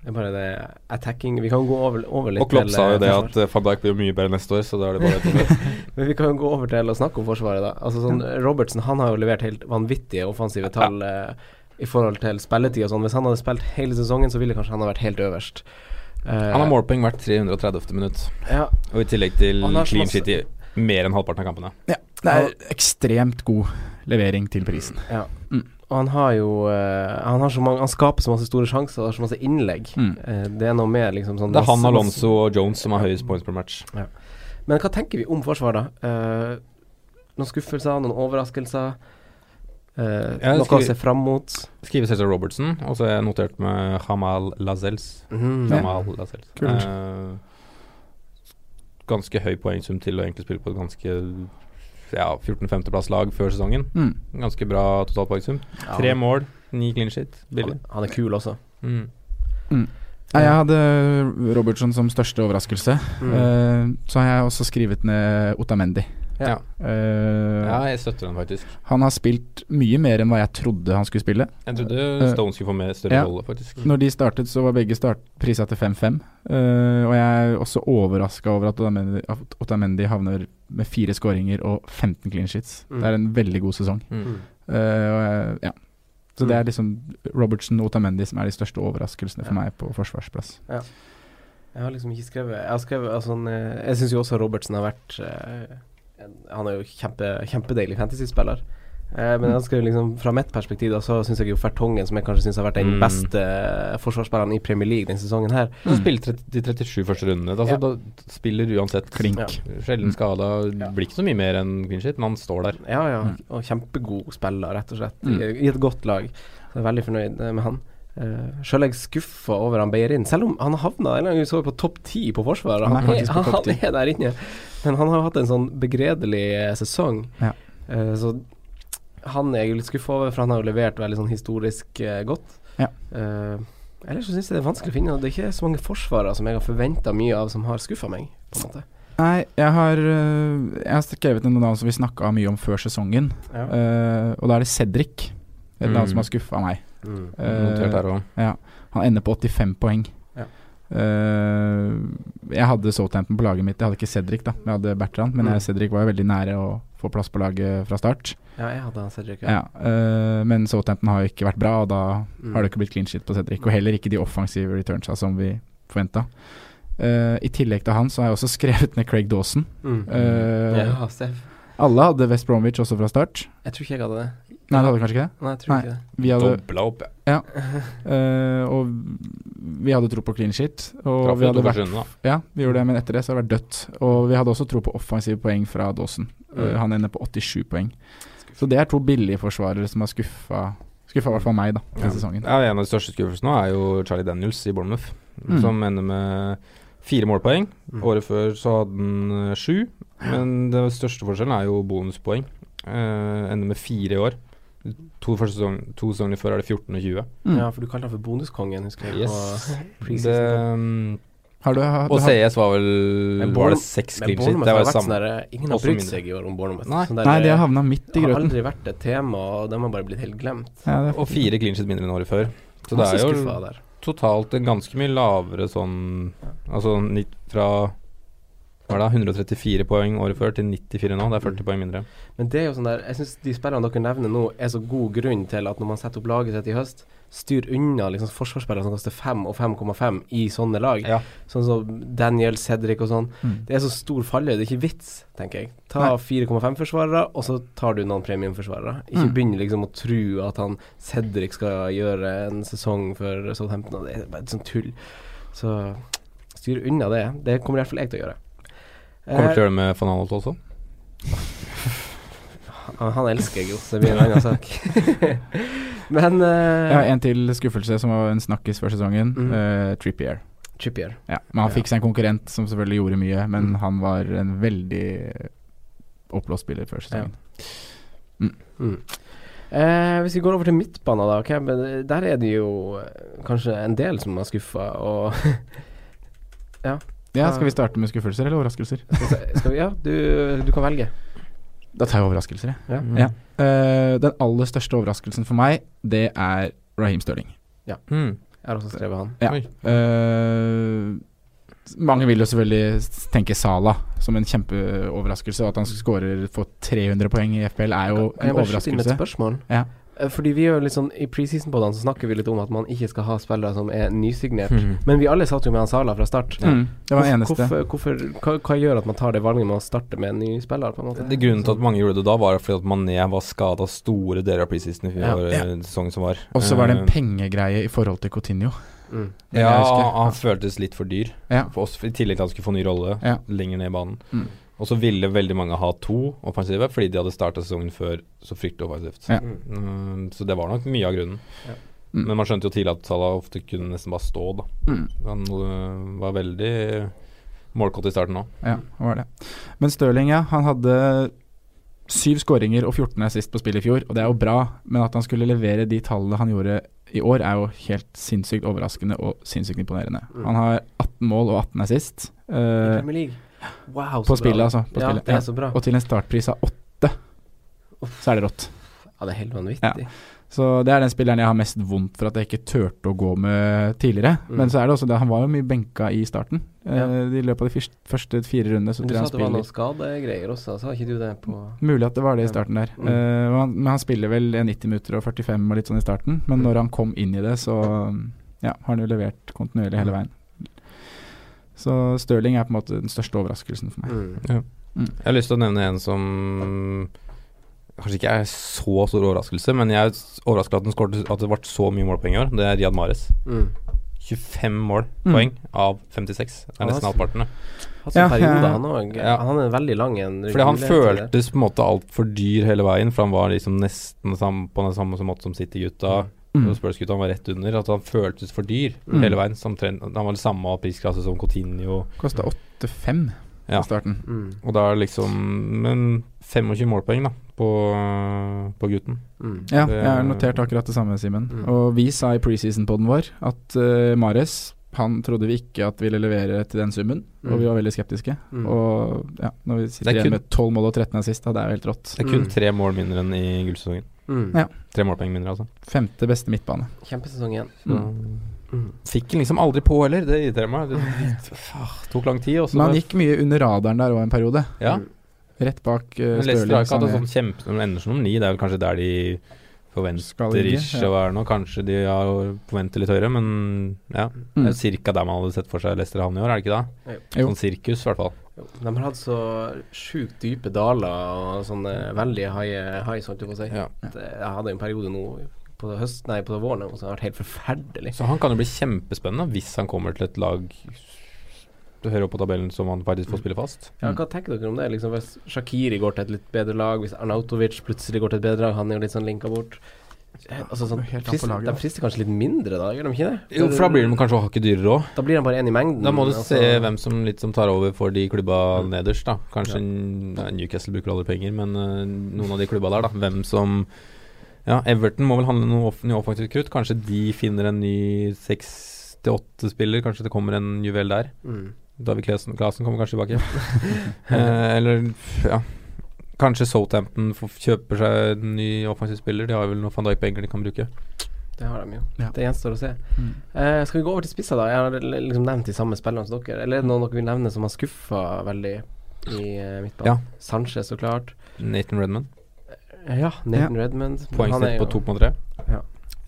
Det er bare det attacking Vi kan gå over, over litt Og Klopp sa jo eh, det at uh, van Dijk blir mye bedre neste år, så da er det bare Men vi kan jo gå over til å snakke om Forsvaret, da. Altså sånn Robertsen han har jo levert helt vanvittige offensive tall ja. i forhold til spilletid og sånn. Hvis han hadde spilt hele sesongen, så ville kanskje han ha vært helt øverst. Uh, Han har målpoeng hvert 330. minutt, Ja, og i tillegg til clean shit i mer enn halvparten av kampene. Ja, det er ekstremt god levering til prisen. ja. Mm. Og han har jo eh, han, har så mange, han skaper så masse store sjanser, har så masse innlegg. Mm. Eh, det er noe med liksom sånn Det er han, Alonso og Jones som har høyest points per match. Men hva tenker vi om forsvaret, da? Eh, noen skuffelser, noen overraskelser? Eh, noe å se fram mot? Skriver selvsagt Robertson, og så er jeg notert med Hamal Lazels. Mm. Jamal Lazels. Kult. Ganske høy poengsum til å egentlig spille på et ganske ja, 14.-15.-plass lag før sesongen. Mm. Ganske bra totalpoengsum. Ja, Tre mål, ni clean shit. Han, Billig. han er kul også. Mm. Nei, jeg hadde Robertson som største overraskelse. Mm. Eh, så har jeg også skrevet ned Otamendi. Ja. Uh, ja, jeg støtter den faktisk. Han har spilt mye mer enn hva jeg trodde han skulle spille. Jeg trodde Eh, Stone skulle få mer større ja. rolle, faktisk. Når de startet, så var begge start prisa til 5-5. Uh, og jeg er også overraska over at Otamendi, Otamendi havner med fire skåringer og 15 clean sheets. Mm. Det er en veldig god sesong. Mm. Uh, og jeg, ja. Så Mm. det er liksom Robertson og Otamendi som er de største overraskelsene for meg på forsvarsplass. Ja. Jeg har liksom ikke skrevet Jeg har skrevet altså, eh, Jeg syns jo også Robertsen har vært eh, Han er jo kjempe, kjempedeilig fantasyspiller. Eh, men ganske, liksom fra mitt perspektiv da, så syns jeg jo Fertongen, som jeg kanskje syns har vært den Mm. beste forsvarsspilleren i Premier League denne sesongen her mm. Spiller de 37 første rundene. Altså, Ja. Da spiller uansett Klink. Ja. Sjelden skada. Blir ikke så mye mer enn clean shit, men han står der. Ja, ja. Mm. Og kjempegod spiller, rett og slett. Mm. I, I et godt lag. Så jeg er veldig fornøyd eh, med han. Uh, Sjøl er jeg skuffa over han Beirin, selv om han havna en gang vi så på topp ti på Forsvaret. Han Han, er, han, ti. er der inne. Men han har hatt en sånn begredelig eh, sesong. Ja. Uh, så han er jeg jo litt skuffa over, for han har jo levert veldig sånn historisk uh, godt. Ja. Uh, ellers så syns jeg det er vanskelig å finne Det er ikke så mange forsvarere som jeg har forventa mye av, som har skuffa meg, på en måte. Nei, jeg har, jeg har skrevet noen navn som vi snakka mye om før sesongen. Ja. Eh, og da er det Cedric. Et Mm. som har skuffa meg. Mm. Notert her òg. ja. Han ender på 85 poeng. Ja. Uh, jeg hadde Southampton på laget mitt. Jeg hadde ikke Cedric, da. Jeg hadde Bertrand, men Mm. jeg, Cedric var jo veldig nære å få plass på laget fra start. Ja, jeg hadde han Cedric. Ja. eh, men Southampton har jo ikke vært bra, og da Mm. har det ikke blitt clean shit på Cedric. Og heller ikke de offensive returnsa som vi forventa. I tillegg til han så har jeg også skrevet ned Craig Dawson. Mm. Ja, Steff. Alle hadde West Bromwich også fra start. Jeg tror ikke jeg hadde det. Nei, du hadde kanskje ikke det? Nei, jeg tror Nei. ikke det. Vi hadde, Dobla opp, ja. eh, og vi hadde tro på clean shit. Og Traff vi hadde vært, skjønne, ja, vi gjorde det, men etter det så har det vært dødt. Og vi hadde også tro på offensive poeng fra Dawson. Mm. han ender på 87 poeng. Så det er to billige forsvarere som har skuffa Skuffa i hvert fall meg, da, denne sesongen. Ja, En av de største skuffelsene nå er jo Charlie Daniels i Bournemouth, Mm. som ender med fire målpoeng. Mm. Året før så hadde han eh, sju, men den største forskjellen er jo bonuspoeng. Uh, ender med fire i år. To, første sesong, to sesonger før er det 14 og 20. Mm. Ja, for du kalte han for bonuskongen, husker jeg. Yes. På Det, um, Har du, har, og CS var vel Var det seks Men clean sheet? Det var vært samme. sånn Ingen har brydd seg i år om Bournemouth. Nei. Sånn der, Nei, de har havna midt i grøten. Det har aldri vært et tema, og de har bare blitt helt glemt. Ja, det Og fire clean sheet mindre enn året før. Så det er jo totalt en ganske mye lavere sånn Altså fra hva er det, 134 poeng året før til 94 nå. Det er 40 poeng mindre. Men det er jo sånn der Jeg syns de spillerne dere nevner nå, er så god grunn til at når man setter opp laget sitt i høst, styr unna liksom forsvarsspillere som koster 5 og 5,5 i sånne lag. Ja. Sånn som Daniel, Cedric og sånn. Mm. Det er så stor fallhøyde. Det er ikke vits, tenker jeg. Ta 4,5-forsvarere, og så tar du noen premiumforsvarere. Ikke Mm. begynn liksom å tro at han Cedric skal gjøre en sesong for Southampton. Det er bare et sånt tull. Så styr unna det. Det kommer i hvert fall jeg til å gjøre. Kommer Eh, til å gjøre det med van Anholt også. han, han elsker jeg jo, så det blir en annen sak. Men uh, ja, en til skuffelse som var en snakkis før sesongen. Mm. Uh, Trippier. Trippier. Ja, men han fikk seg en konkurrent som selvfølgelig gjorde mye, men Mm. han var en veldig oppblåst spiller før sesongen. Mm. Eh, hvis vi går over til midtbanen, da. Okay, men der er det jo eh, kanskje en del som er skuffa, og Ja. Ja, Skal vi starte med skuffelser eller overraskelser? Skal vi, ja, du, du kan velge. Da tar jeg overraskelser, jeg. Ja. Mm. Ja. Uh, den aller største overraskelsen for meg, det er Raheem Sterling. Mm. Jeg har også skrevet han. Ja. Eh, mange vil jo selvfølgelig tenke Sala som en kjempeoverraskelse. At han skårer for 300 poeng i FPL er jo en overraskelse. jeg en bare skyte inn et spørsmål? Ja. Eh, Fordi vi gjør litt sånn I preseason-podene så snakker vi litt om at man ikke skal ha spillere som er nysignert. Mm. Men vi alle satt jo med han Sala fra start. Mm, det var eneste. Hvorfor, hvorfor, hva, hva gjør at man tar det valget med å starte med en ny spiller, på en måte? Det Grunnen til at mange gjorde det da, var fordi at Mané var skada store deler av preseason i Ja. fjor, Ja. sesongen som var. Og så var det en Eh, pengegreie i forhold til Coutinho. Mm. Ja, han føltes litt for dyr Ja. for oss, i tillegg til at han skulle få ny rolle Ja. lenger ned i banen. Og så ville veldig mange ha to offensive, fordi de hadde starta sesongen før så fryktelig offensivt. Ja. Mm, så det var nok mye av grunnen. Ja. Mm. Men man skjønte jo tidlig at Salah ofte kunne nesten bare stå, da. Mm. Han uh, var veldig målkåt i starten òg. Ja, det var det. Men Stirling, ja. Han hadde syv skåringer og 14 assist på spillet i fjor, og det er jo bra, men at han skulle levere de tallene han gjorde i år, er jo helt sinnssykt overraskende og sinnssykt imponerende. Mm. Han har 18 mål og 18 assist. I eh, Premier League. Wow, på spillet, altså. På ja, spillet. det er så bra. Og til en startpris av åtte, så er det rått. Ja, det er helt vanvittig. Så det er den spilleren jeg har mest vondt for at jeg ikke turte å gå med tidligere. Mm. Men så er det også det, han var jo mye benka i starten. Ja. Eh, I løpet av de første, fire rundene så du tror jeg sa han at det var noe noen skadegreier også, sa ikke du det på Mulig at det var det i starten der. Mm. Eh, han, men han spiller vel 90 minutter og 45 og litt sånn i starten. Men Mm. når han kom inn i det, så ja, har han jo levert kontinuerlig hele veien. Så Stirling er på en måte den største overraskelsen for meg. Mm. Ja. Mm. Jeg har lyst til å nevne en som kanskje ikke er så stor overraskelse, men jeg er overraska at, at det ble så mye målpoeng i år. Det er Riyad Mahrez. Mm. 25 mål, Mm. av 56. Det er nesten halvparten. Ja, ja. Ja. Han er veldig lang en Fordi han føltes på en måte altfor dyr hele veien, for han var liksom nesten sam, på den samme måte som City-gutta. Mm. Og Spurs-gutta var rett under. At han føltes for dyr Mm. hele veien. Som trend, han var det samme prisklasse som Coutinho. Kosta 8-5 Ja. starten. Mm. Og da er det liksom Men 25 målpoeng, da, på, på gutten. Mm. Ja, Det- jeg har notert akkurat det samme, Simen. Mm. Og vi sa i preseason-poden vår at uh, Mares han trodde vi ikke at ville levere til den summen, Mm. og vi var veldig skeptiske. Mm. Og ja, når vi sitter er igjen kun- med 12 mål og 13 assist, da, det er jo helt rått. Det er kun Mm. tre mål mindre enn i gullsesongen. Mm. Ja. Tre målpoeng mindre, altså. Femte beste midtbane. Kjempesesong igjen. Mm. Mm. Fikk den liksom aldri på heller, det irriterer meg. Det, det tok lang tid. Også. Men han gikk mye under radaren der òg en periode. Ja. Mm. Rett bak uh, Men Leicester har ikke hatt en sånn kjempe De ender som nummer ni. Det er vel kanskje der de Forventer ikke å være nå. Kanskje de har forventer litt høyere, men ja. Mm. Det er ca. der man hadde sett for seg Leicester havne i år, er det ikke da? Jo. Sånn sirkus, i hvert fall. Jo, De har hatt så sjukt dype daler og sånne veldig high highs, holdt jeg på å si. Ja. Jeg hadde en periode nå på høsten, nei, på våren som har vært helt forferdelig. Så han kan jo bli kjempespennende hvis han kommer til et lag du hører opp på tabellen som han faktisk får spille fast. Ja, hva tenker dere om det? Liksom Hvis Shakiri går til et litt bedre lag, hvis Arnautovic plutselig går til et bedre lag, han er jo litt sånn linka bort. Eh, Altså sånn, frist, frister, laget, de frister kanskje litt mindre da, gjør de ikke det? Jo, for da blir de kanskje hakket dyrere òg. Da blir de bare én i mengden. Da må du altså. se hvem som litt som tar over for de klubba nederst, da. Kanskje nei, Newcastle bruker aldri penger, men uh, noen av de klubba der, da. Hvem som Ja, Everton må vel handle noe off ny offensivt krutt. Kanskje de finner en ny seks til åtte spiller. Kanskje det kommer en juvel der. Mm. David Klasen kommer kanskje tilbake. eh, eller ja Kanskje Southampton kjøper seg en ny offensiv spiller. De har vel noen van Dijk-penger de kan bruke. Det har de jo. Ja. Det gjenstår å se. Mm. Eh, skal vi gå over til spisser, da? Jeg har liksom nevnt de samme spillerne som dere. Eller er det noen dere vil nevne som har skuffa veldig i uh, midtbanen? Ja. Sanchez, så klart. Nathan Redman. Eh, Ja, Nathan Redmond. Han er Poengsnitt på 2,3.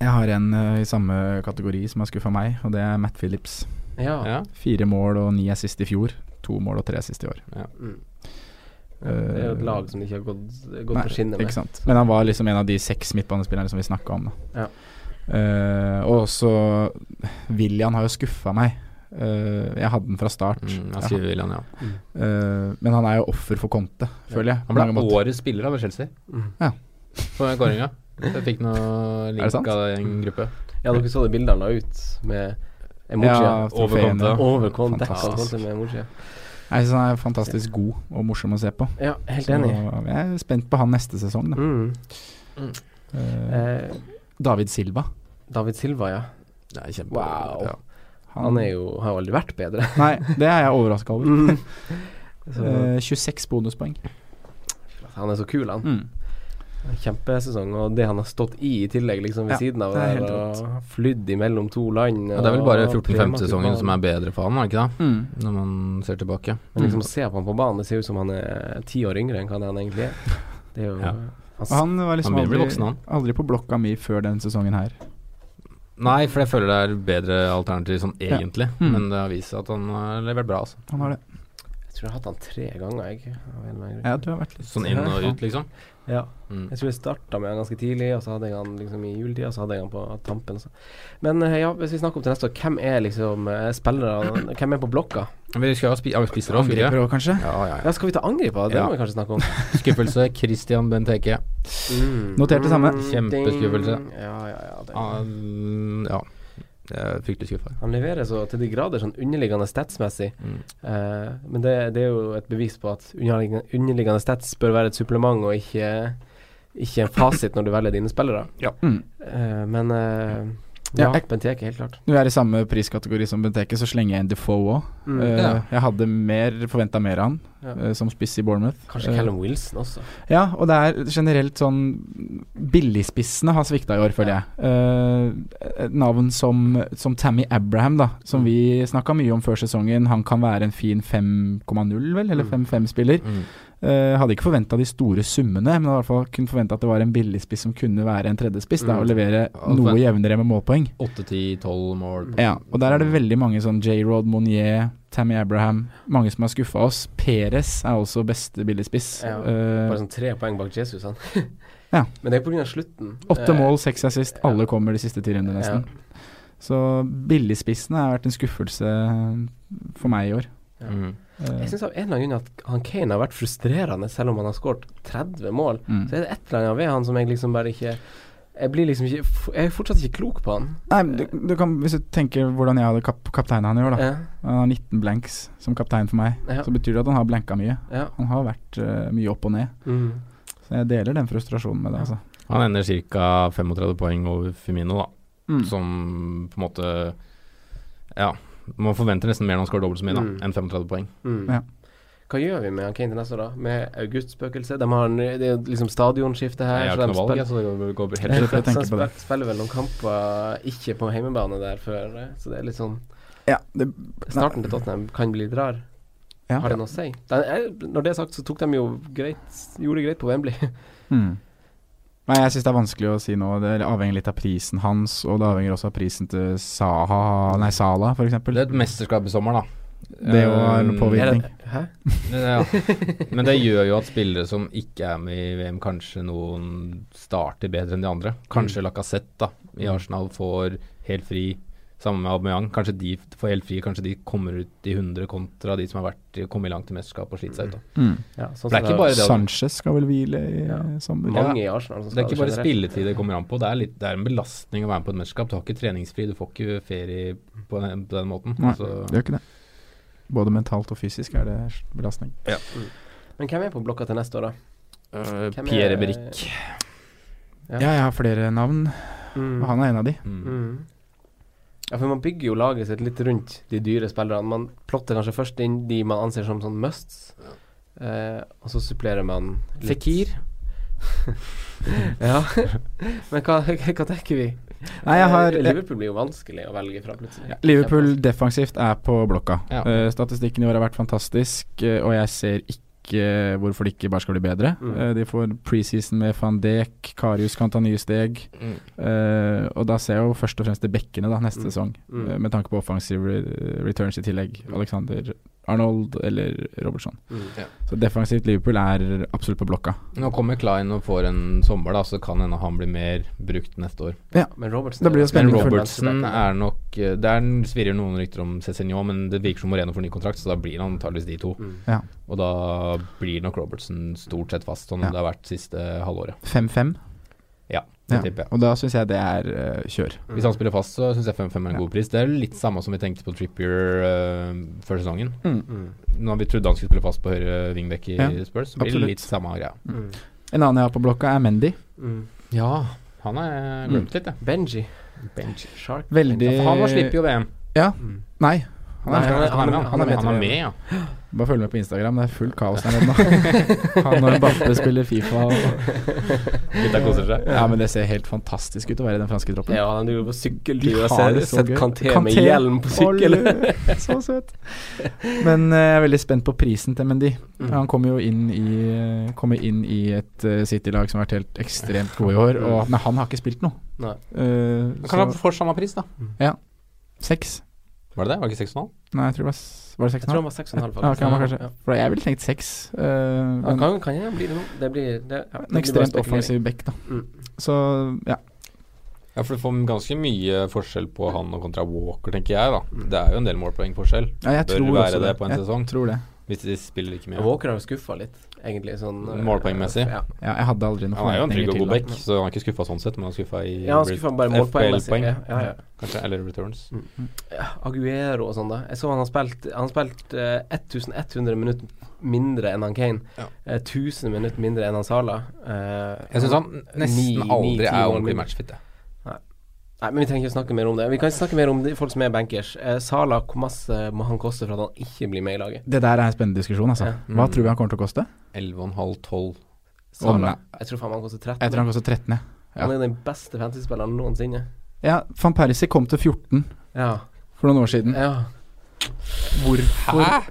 Jeg har en uh, i samme kategori som har skuffa meg, og det er Matt Phillips. Ja. Ja. Fire mål og ni assist i fjor. To mål og tre assist i år. Mm. Det er jo et lag som ikke har gått, gått Nei, på skinner med. Ikke sant. Men han var liksom en av de seks midtbanespillerne som vi snakka om. Da. Ja. Uh, og også William har jo skuffa meg. Uh, jeg hadde den fra start. Mm, jeg skriver William, ja. Uh, men han er jo offer for Conte, føler jeg. Han ble årets spiller av Chelsea Mm. Ja. på den kåringa. Jeg fikk noe link av en gruppe. Ja, dere så det bildet han la ut med emoji Ja, over trofeene. Conte. over kontekst. Fantastisk. Med emoji. Jeg synes han er fantastisk god og morsom å se på. Ja, helt Så enig. jeg er spent på han neste sesong, da. Mm. Eh, uh, David Silva. David Silva, ja. Det er kjempe... Wow. Ja. Han er jo har jo aldri vært bedre. Nei, det er jeg overraska over. Mm. Så, Eh, 26 bonuspoeng. han er så kul, han. Mm. Kjempesesong, og det han har stått i i tillegg, liksom ved Ja, siden av det er der, og flydd imellom to land. Ja, det er vel bare 14-15-sesongen som er bedre for han, er det ikke det? Mm. Når man ser tilbake. Men liksom å se på han på banen, det ser ut som han er ti år yngre enn hva han egentlig er. Det er jo Ja. altså, han var liksom Han aldri, voksen, han. aldri på blokka mi før den sesongen her. Nei, for jeg føler det er bedre alternativ sånn Ja. egentlig. Mm. Men det har vist seg at han har levert bra, altså. Han har det. Jeg tror jeg har hatt han tre ganger, jeg. av en eller annen. Ja, du har vært litt Sånn inn og ut, liksom. Ja. Mm. Jeg tror jeg starta med han ganske tidlig, og så hadde jeg han liksom i juletida, så hadde jeg han på tampen. Så. Men eh, ja, hvis vi snakker om til neste år, hvem er liksom eh, spillere Hvem er på blokka? Vi skal ha spi har vi spisser òg. Angriper òg, kanskje? Ja, ja, ja. Ja, skal vi ta angriper? Det Ja. må vi kanskje snakke om. Skuffelse. Christian Benteke. Mm. Notert det samme. Mm, Kjempeskuffelse. Ja, ja, ja. Det. Um, ja. Fryktelig skuffa. Han leverer så til de grader sånn underliggende statsmessig. Mm. Eh, men det, det er jo et bevis på at underliggende, underliggende stats bør være et supplement og ikke, ikke en fasit når du velger dine spillere. Ja. Mm. Eh, men eh, Ja, ja, Benteke, helt klart. Når vi er i samme priskategori som Benteke, så slenger jeg inn Defoe òg. Mm. Ja. Jeg hadde mer forventa mer av han Ja. uh, som spiss i Bournemouth. Kanskje Eh, Callum Wilson også. Ja, og det er generelt sånn Billigspissene har svikta i år, føler jeg. Eh, navn som, som Tammy Abraham, da, som Mm. vi snakka mye om før sesongen. Han kan være en fin 5,0, vel, eller Mm. 5-5-spiller. Mm. Eh, hadde ikke forventa de store summene, men i hvert fall kunne forventa at det var en billigspiss som kunne være en tredjespiss, da, Mm. og levere Ja, noe jevnere med målpoeng. 8-10-12 mål. Ja, og der er det veldig mange sånn J-Rod, Monier, Tammy Abraham. Mange som har skuffa oss. Peres er også beste billigspiss. Ja, uh, Bare sånn tre poeng bak Jesus, han. Ja. Men det er pga. slutten. Åtte Eh, mål, seks assist. Alle kommer de siste ti rundene, nesten. Så billigspissene har vært en skuffelse for meg i år. Ja. Mm. Eh, Jeg syns av en eller annen grunn at han Kane har vært frustrerende, selv om han har skåret 30 mål. Mm. Så er det et eller annet ved han som jeg liksom bare ikke Jeg blir liksom ikke Jeg er fortsatt ikke klok på han. Nei, du, du kan, Hvis du tenker hvordan jeg hadde kap kapteina han i år, da. Ja, Han har 19 blanks som kaptein for meg. Ja. Så betyr det at han har blanka mye. ja. Han har vært uh, mye opp og ned. Mm. Så jeg deler den frustrasjonen med det, altså. Han ender ca. 35 poeng over Firmino, da. Mm. Som på en måte Ja, man forventer nesten mer når han skårer dobbelt så mye da, Mm. enn 35 poeng. Mm. Ja. Hva gjør vi med han Kane til neste år, da? Med August-spøkelset? De har, det er liksom stadionskifte her. Jeg har så ikke de noe valg, spiller- så det går, går helt så de på det. spiller, spiller vel noen kamper ikke på hjemmebane der før, eh, så det er litt sånn Ja, det, Starten til Tottenham kan bli litt rar. Ja. Har det noe å si? Den jeg, når det er sagt, så tok de jo greit Gjorde det greit på Wembley. Mm. Nei, jeg syns det er vanskelig å si noe. Det avhenger litt av prisen hans, og det avhenger også av prisen til Saha Nei, Sala, f.eks. Det er et mesterskap i sommer, da. Det jo har Um, påvirkning. Er det- Hæ? Ja. Men det gjør jo at spillere som ikke er med i VM, kanskje noen starter bedre enn de andre. Kanskje Lacassette da, i Arsenal får helt fri, sammen med Aubameyang. Kanskje de får helt fri, kanskje de kommer ut i 100 kontra de som har vært kommet langt i mesterskap og slitt seg ut. da. Mm. Ja, sånn det er ikke bare det Sanchez skal vel hvile i Ja. sommer. Mange i Arsenal som Det er ikke bare spilletid det kommer an på, det er, litt, det er en belastning å være med på et mesterskap. Du har ikke treningsfri, du får ikke ferie på den, på den måten. Nei, Så, det gjør ikke det. Både mentalt og fysisk er det belastning. Men hvem er på blokka til neste år, da? Uh, er- Pierre Brick. Ja. Ja, jeg har flere navn, Mm. og han er en av de. Mm. Ja, for man bygger jo laget sitt litt rundt de dyre spillerne. Man plotter kanskje først inn de man anser som sånn musts, eh, og så supplerer man litt. Fekir. ja. Men hva, hva tenker vi? Nei, jeg har Eh, Liverpool blir jo vanskelig å velge fra plutselig. Ja, Liverpool defensivt er på blokka. Ja. Uh, statistikken i år har vært fantastisk, uh, og jeg ser ikke hvorfor det ikke bare skal bli bedre. Mm. Uh, de får preseason med van Dijk, Karius kan ta nye steg. Mm. Uh, og da ser jeg jo først og fremst til bekkene da neste Mm. sesong, Mm. eh, med tanke på offensive re returns i tillegg. Alexander Arnold eller Robertson. Mm. Ja. Så defensivt Liverpool er absolutt på blokka. Nå kommer Klein og får en sommer, da, så kan hende han blir mer brukt neste år. Men Robertson Det blir Men Robertson er nok Det Der svirrer noen rykter om Cézinho, men det virker som Moreno får ny kontrakt, så da blir han antakeligvis de to. Mm. Ja. Og da blir nok Robertson stort sett fast, sånn Ja. det har vært siste halvåret. 5-5. Ja, det Ja. tipper jeg. Og da syns jeg det er uh, kjør. Hvis han spiller fast, så syns jeg 5-5 er en Ja. god pris. Det er litt samme som vi tenkte på Trippier uh, før sesongen. Mm. Når vi trodde han skulle spille fast på høyre wingback i Ja, Spurs, så blir absolutt. det litt samme greia. Mm. En annen jeg har på blokka, er Mendy. Mm. Ja, han er glemt litt, jeg. Benji. Benji. Shark. Veldig han slipper jo VM. Ja. Mm. Nei. Han Nei, er, han er- Han er med, han er han er med ja. Bare følg med på Instagram, det er fullt kaos der nede. Han og Mbappe spiller Fifa. Gutta koser seg. ja, men det ser helt fantastisk ut å være i den franske troppen. Ja, han driver på sykkeltur og ser- sett. Kanté med hjelm på sykkel. Så søt. Men eh, jeg er veldig spent på prisen til Mendy. Mm. Han kommer jo inn i, kommer inn i et eh, City-lag som har vært helt ekstremt gode i år, og, men han har ikke spilt noe. Nei. Eh, Kanskje han få samme pris, da. Ja. seks? Var det det? Var det ikke 6,5? Nei, jeg tror det var, var det seks Jeg tror det var 6,5 faktisk. Ja, okay, var kanskje, Ja. For jeg ville tenkt seks. eh, Ja, kan, kan jeg bli det nå? Det blir det, ja, en ekstremt offensiv back, da. Mm. Så ja. Ja, for du får ganske mye forskjell på han og kontra Walker, tenker jeg, da. Det er jo en del målpoengforskjell. ja jeg Bør tror være også det på en jeg sesong. Tror det. Hvis de spiller like mye. Walker har jo skuffa litt, egentlig. Sånn, eh, Målpoengmessig? Ja. Ja, jeg hadde aldri noen Han er jo en trygg og god back, så han er ikke skuffa sånn sett, men han er skuffa i Ja, han skuffa bare målpoengmessig, FPL-poeng, ja, ja, ja. kanskje, eller returns. Ja, Aguero og sånn, da. Jeg så han har spilt Han har spilt uh, 1100 minutter mindre enn han Kane. Eh, 1000 minutter mindre enn han Sala. Uh, Jeg syns han nesten ni- ni, aldri 9, er ordentlig matchfit, jeg. Nei. Men vi trenger ikke snakke mer om det. Vi kan snakke mer om de folk som er bankers. Eh, Sala, hvor masse må han koste for at han ikke blir med i laget? Det der er en spennende diskusjon, altså. Ja. Hva Mm. tror vi han kommer til å koste? 11,5-12. Sala. Jeg tror faen han koster 13. Jeg tror han koster 13, ja. Han er den beste fantasy-spilleren noensinne. Ja, van Persie kom til 14 Ja. for noen år siden. ja. Hvorfor? Hæ?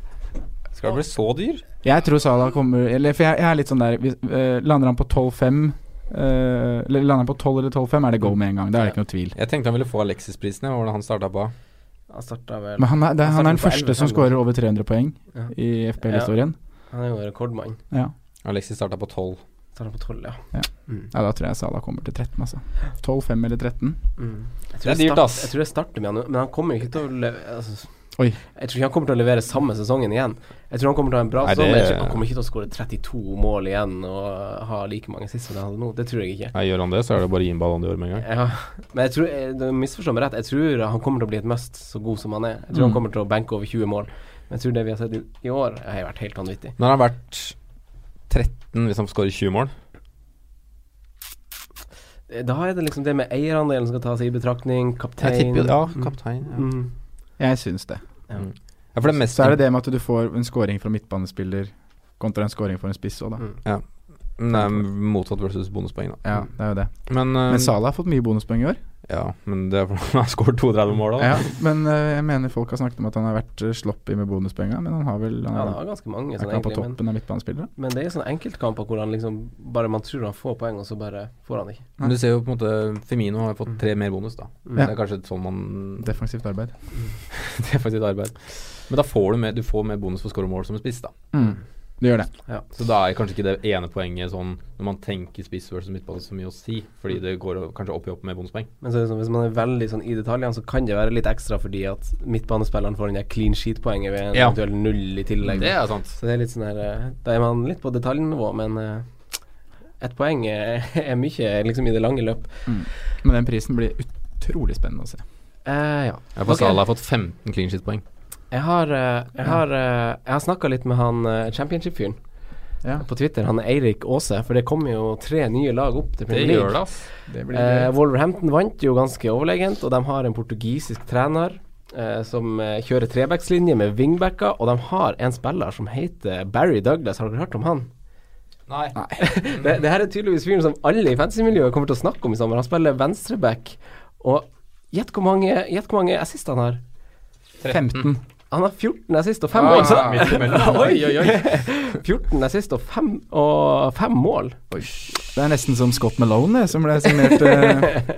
Skal det bli så dyr? Jeg tror Salah kommer Eller for jeg, jeg er litt sånn der hvis, uh, Lander han på 12-5 eh, Eller lander han på 12 eller 12-5, er det go med en gang. Det er det ikke noe tvil. Jeg tenkte han ville få Alexis-prisen, hvordan hva var det han starta på? Han vel Men han er, det, han er den første 11-5 som skårer over 300 poeng Ja. i FPL-historien. Han er jo rekordmann. Ja. Alexis starta på 12. Starta på 12, ja. Ja. Mm. ja, da tror jeg Salah kommer til 13, altså. 12, 5 eller 13. Mm. Jeg Det er dyrt, ass. Jeg tror jeg starter med han, men han kommer jo ikke til å leve, altså, Oi. Jeg tror ikke han kommer til å levere samme sesongen igjen. Jeg tror han kommer til å ha en bra Nei, sesong, det- men jeg tror han kommer ikke til å skåre 32 mål igjen og ha like mange sist som han hadde nå. Det tror jeg ikke. Nei, gjør han det, så er det bare å gi en ballon gjør med en gang. Ja, men jeg tror jeg, du misforstår meg rett. Jeg tror han kommer til å bli et must så god som han er. Jeg tror Mm. han kommer til å banke over 20 mål. Men jeg tror det vi har sett i, i år, har vært helt vanvittig. Når han har vært 13 hvis han skårer 20 mål Eh, Da er det liksom det med eierandelen som skal tas i betraktning. Kaptein Jeg tipper Ja, kaptein. Ja. Mm. Jeg syns det. Ja. Mm. ja, for det er mest Så er det det med at du får en scoring fra midtbanespiller kontra en scoring for en spiss òg, da. Mm. Nei, motsatt versus bonuspoeng, da. Ja, det er jo det. Men, uh, Men Salah har fått mye bonuspoeng i år. Ja, men det er fordi han har skåret 32 mål, da. Ja, men uh, jeg mener folk har snakket om at han har vært uh, sloppy med bonuspoenga, men han har vel Han Ja, har ganske mange sånn egentlig, på men, toppen av midtbanespillere? men det er sånne enkeltkamper hvor han liksom bare man tror han får poeng, og så bare får han ikke. Men du ser jo på en måte Femino har fått tre mer bonus, da. Mm. Det er kanskje sånn man Defensivt arbeid. Defensivt arbeid. Men da får du mer, du får mer bonus for å skåre mål som spiss, da. Mm. Det gjør det. Så da er kanskje ikke det ene poenget sånn når man tenker spiss versus midtbane så mye å si, fordi det går kanskje opp i opp med bonuspoeng. Men så sånn, hvis man er veldig sånn i detaljene, så kan det være litt ekstra fordi at midtbanespilleren får den der clean sheet-poenget ved en Ja. eventuell null i tillegg. Det er sant. Så det er litt sånn her eh, Da er man litt på detaljnivå, men et ett poeng er, er mye liksom i det lange løp. Mm. Men den prisen blir utrolig spennende å se. Eh, ja. Jeg for okay. Har fått 15 clean shit-poeng. Jeg har, eh, jeg har, eh, jeg har snakka litt med han eh, championship-fyren Ja. på Twitter. Han er Eirik Aase, for det kommer jo tre nye lag opp til Det Premier League. det. Det blir Eh. Wolverhampton vant jo ganske overlegent, og de har en portugisisk trener eh, som eh, kjører trebackslinje med wingbacker, og de har en spiller som heter Barry Douglas. Har dere hørt om han? Nei. det, det her er tydeligvis fyren som alle i fantasymiljøet kommer til å snakke om i sommer. Han spiller venstreback, og gjett hvor mange, gjett hvor mange assist han har. 15. Han har 14 assist og 5 Ah, mål. Så. Oi, oi, oi. 14 assist og 5 og 5 mål. Det er nesten som Scott Malone, det, som ble signert eh,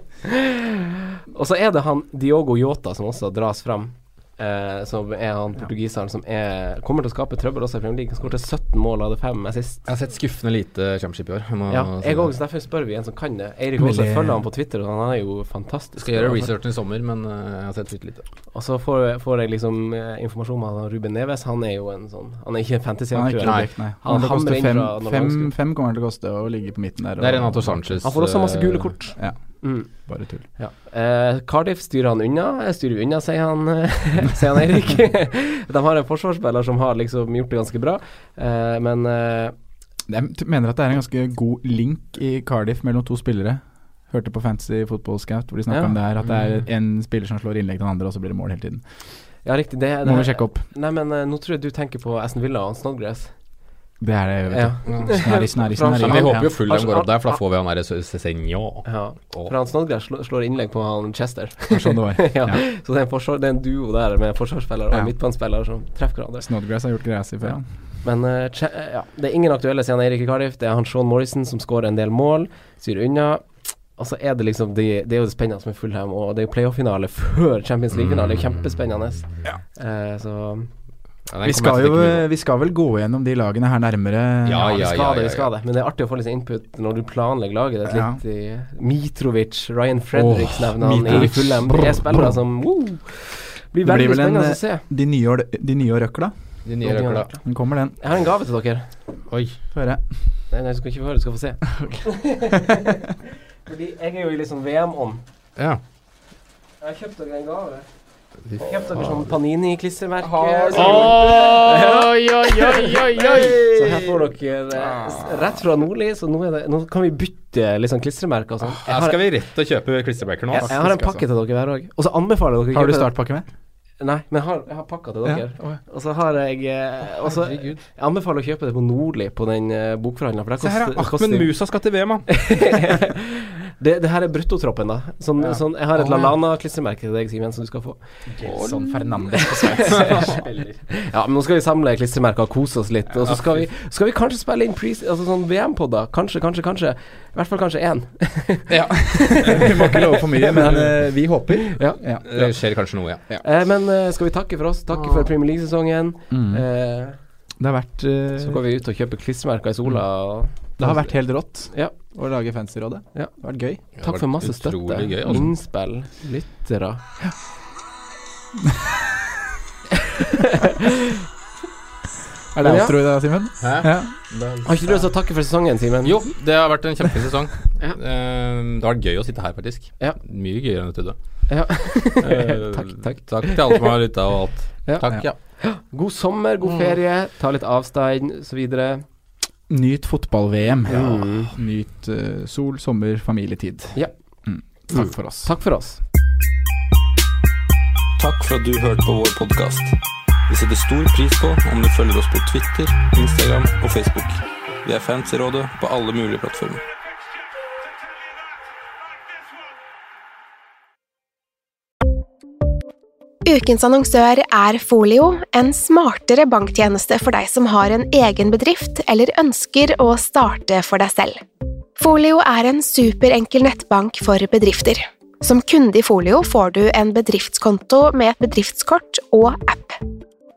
Og så er det han Diogo Yota som også dras fram. Eh, som er han portugiseren som er, kommer til å skape trøbbel også i Premier League. Han skåret 17 mål av det fem assist. Jeg har sett skuffende lite championship i år. Jeg Ja, si jeg også, så derfor spør vi en som kan det. Eirik Aase følger han på Twitter, og han er jo fantastisk. Skal gjøre researchen i sommer, men eh, jeg har sett litt lite. Og så får, får jeg liksom eh, informasjon om at han Ruben Neves. Han er jo en sånn Han er ikke en Han er ikke back, nei. Han Han hamrer inn fem, fem, fem kommer han til å koste å ligge på midten der. Det er og- Renato Sanchez. Han får også masse gule kort. Ja, Mm. bare tull. Ja. Eh, Cardiff styrer han unna. styrer vi unna, sier han, sier han Eirik. De har en forsvarsspiller som har liksom gjort det ganske bra, eh, men eh, Jeg mener at det er en ganske god link i Cardiff mellom to spillere. Hørte på Fantasy Football Scout hvor de snakka Ja. om det her, at det er en spiller som slår innlegg til den andre, og så blir det mål hele tiden. Ja, riktig. Det, det Må vi sjekke opp. Nei, men eh, nå tror jeg du tenker på Aston Villa og Snodgrass. Det er det, vet du. Fra- snarri. Men vi håper jo Fulham han- går opp der, for da får vi han derre Cézinho. Ja. For han Snodgrass slår, innlegg på han Chester. Sånn det var. ja. Ja. Så det er, en forsvar, det er en duo der med forsvarsspiller og Ja. midtbanespiller som treffer hverandre. Snodgrass har gjort greia si før, Ja. Men eh, eh, ja, det er ingen aktuelle siden Eirik i Cardiff. Det er han Sean Morrison som skårer en del mål, styrer unna. Og så er det liksom det, det er jo det spennende med Fulham, og det er jo playoff-finale før Champions League-finale. Det er kjempespennende. Uh, så Ja, Vi skal, jo, vi skal vel gå gjennom de lagene her nærmere. Ja, vi ja, skal ja, det, ja, vi skal det. Men det er artig å få litt input når du planlegger laget. Det er Ja. litt i Mitrovic, Ryan Fredericks oh, nevner han i. Fulham. Det er spillere som woo, blir veldig blir spennende en, eh, å se. De nye, de nye røkla. De nye røkla. Den kommer, den. Jeg har en gave til dere. Oi. Få høre. Nei, nei, du skal ikke få høre, du skal få se. Fordi jeg er jo i litt sånn VM-ånd. Ja. Jeg har kjøpt dere en gave. Har dere sånn Panini-klistremerke. Oi, oi, oi, oi, oi! Så her får dere eh, rett fra Nordli, så nå, er det, nå kan vi bytte sånn klistremerker og sånn. Her skal vi rett og kjøpe klistremerker nå. jeg, jeg har en pakke til dere hver òg. Og så anbefaler jeg dere Har du startpakke med? Nei, men jeg har, jeg har pakka til dere. Ja. Og så har jeg eh, og så- Jeg anbefaler å kjøpe det på Nordli, på den eh, bokforhandleren. For det Se her, koster. Ahmed Musa skal til VM, han. det, det her er bruttotroppen, da. Sånn, Ja. sånn, jeg har et oh. LaLana-klistremerke til deg, Simen, som du skal få. Sånn Fernandes på Sveits. Ja, men nå skal vi samle klistremerker og kose oss litt. Og så skal vi, skal vi kanskje spille inn pre altså sånn VM-podder. Kanskje, kanskje, kanskje. I hvert fall kanskje én. ja. Vi må ikke love for mye, men eh, vi håper. Ja. Ja. Det skjer kanskje noe, ja. Eh, men eh, skal vi takke for oss? Takke for Premier League-sesongen. Mm. Eh, Det har vært uh, så går vi ut og kjøper klistremerker i sola. Og, Det har vært helt rått Ja. å lage Fancyrådet. Ja. Det har vært gøy. Takk for masse støtte. gøy, altså. Innspill, lyttere. Er det Ja. outro i dag, Simen? Ja. Har ikke du lyst til å takke for sesongen, Simen? Jo, det har vært en kjempefin sesong. Ja. Eh, det har vært gøy å sitte her, faktisk. Ja. Mye gøyere enn jeg trodde. Ja. Eh, takk, takk. Takk til alle som har lytta og alt. Ja. Takk, ja. God sommer, god ferie, ta litt avstand, så videre. Nyt fotball-VM. Ja. Nyt uh, sol, sommer, familietid. Ja. Mm. Takk for oss. Takk for oss. Takk for at du hørte på vår podkast. Vi setter stor pris på om du følger oss på Twitter, Instagram og Facebook. Vi er fans i rådet på alle mulige plattformer. Ukens annonsør er Folio, en smartere banktjeneste for deg som har en egen bedrift eller ønsker å starte for deg selv. Folio er en superenkel nettbank for bedrifter. Som kunde i Folio får du en bedriftskonto med et bedriftskort og app.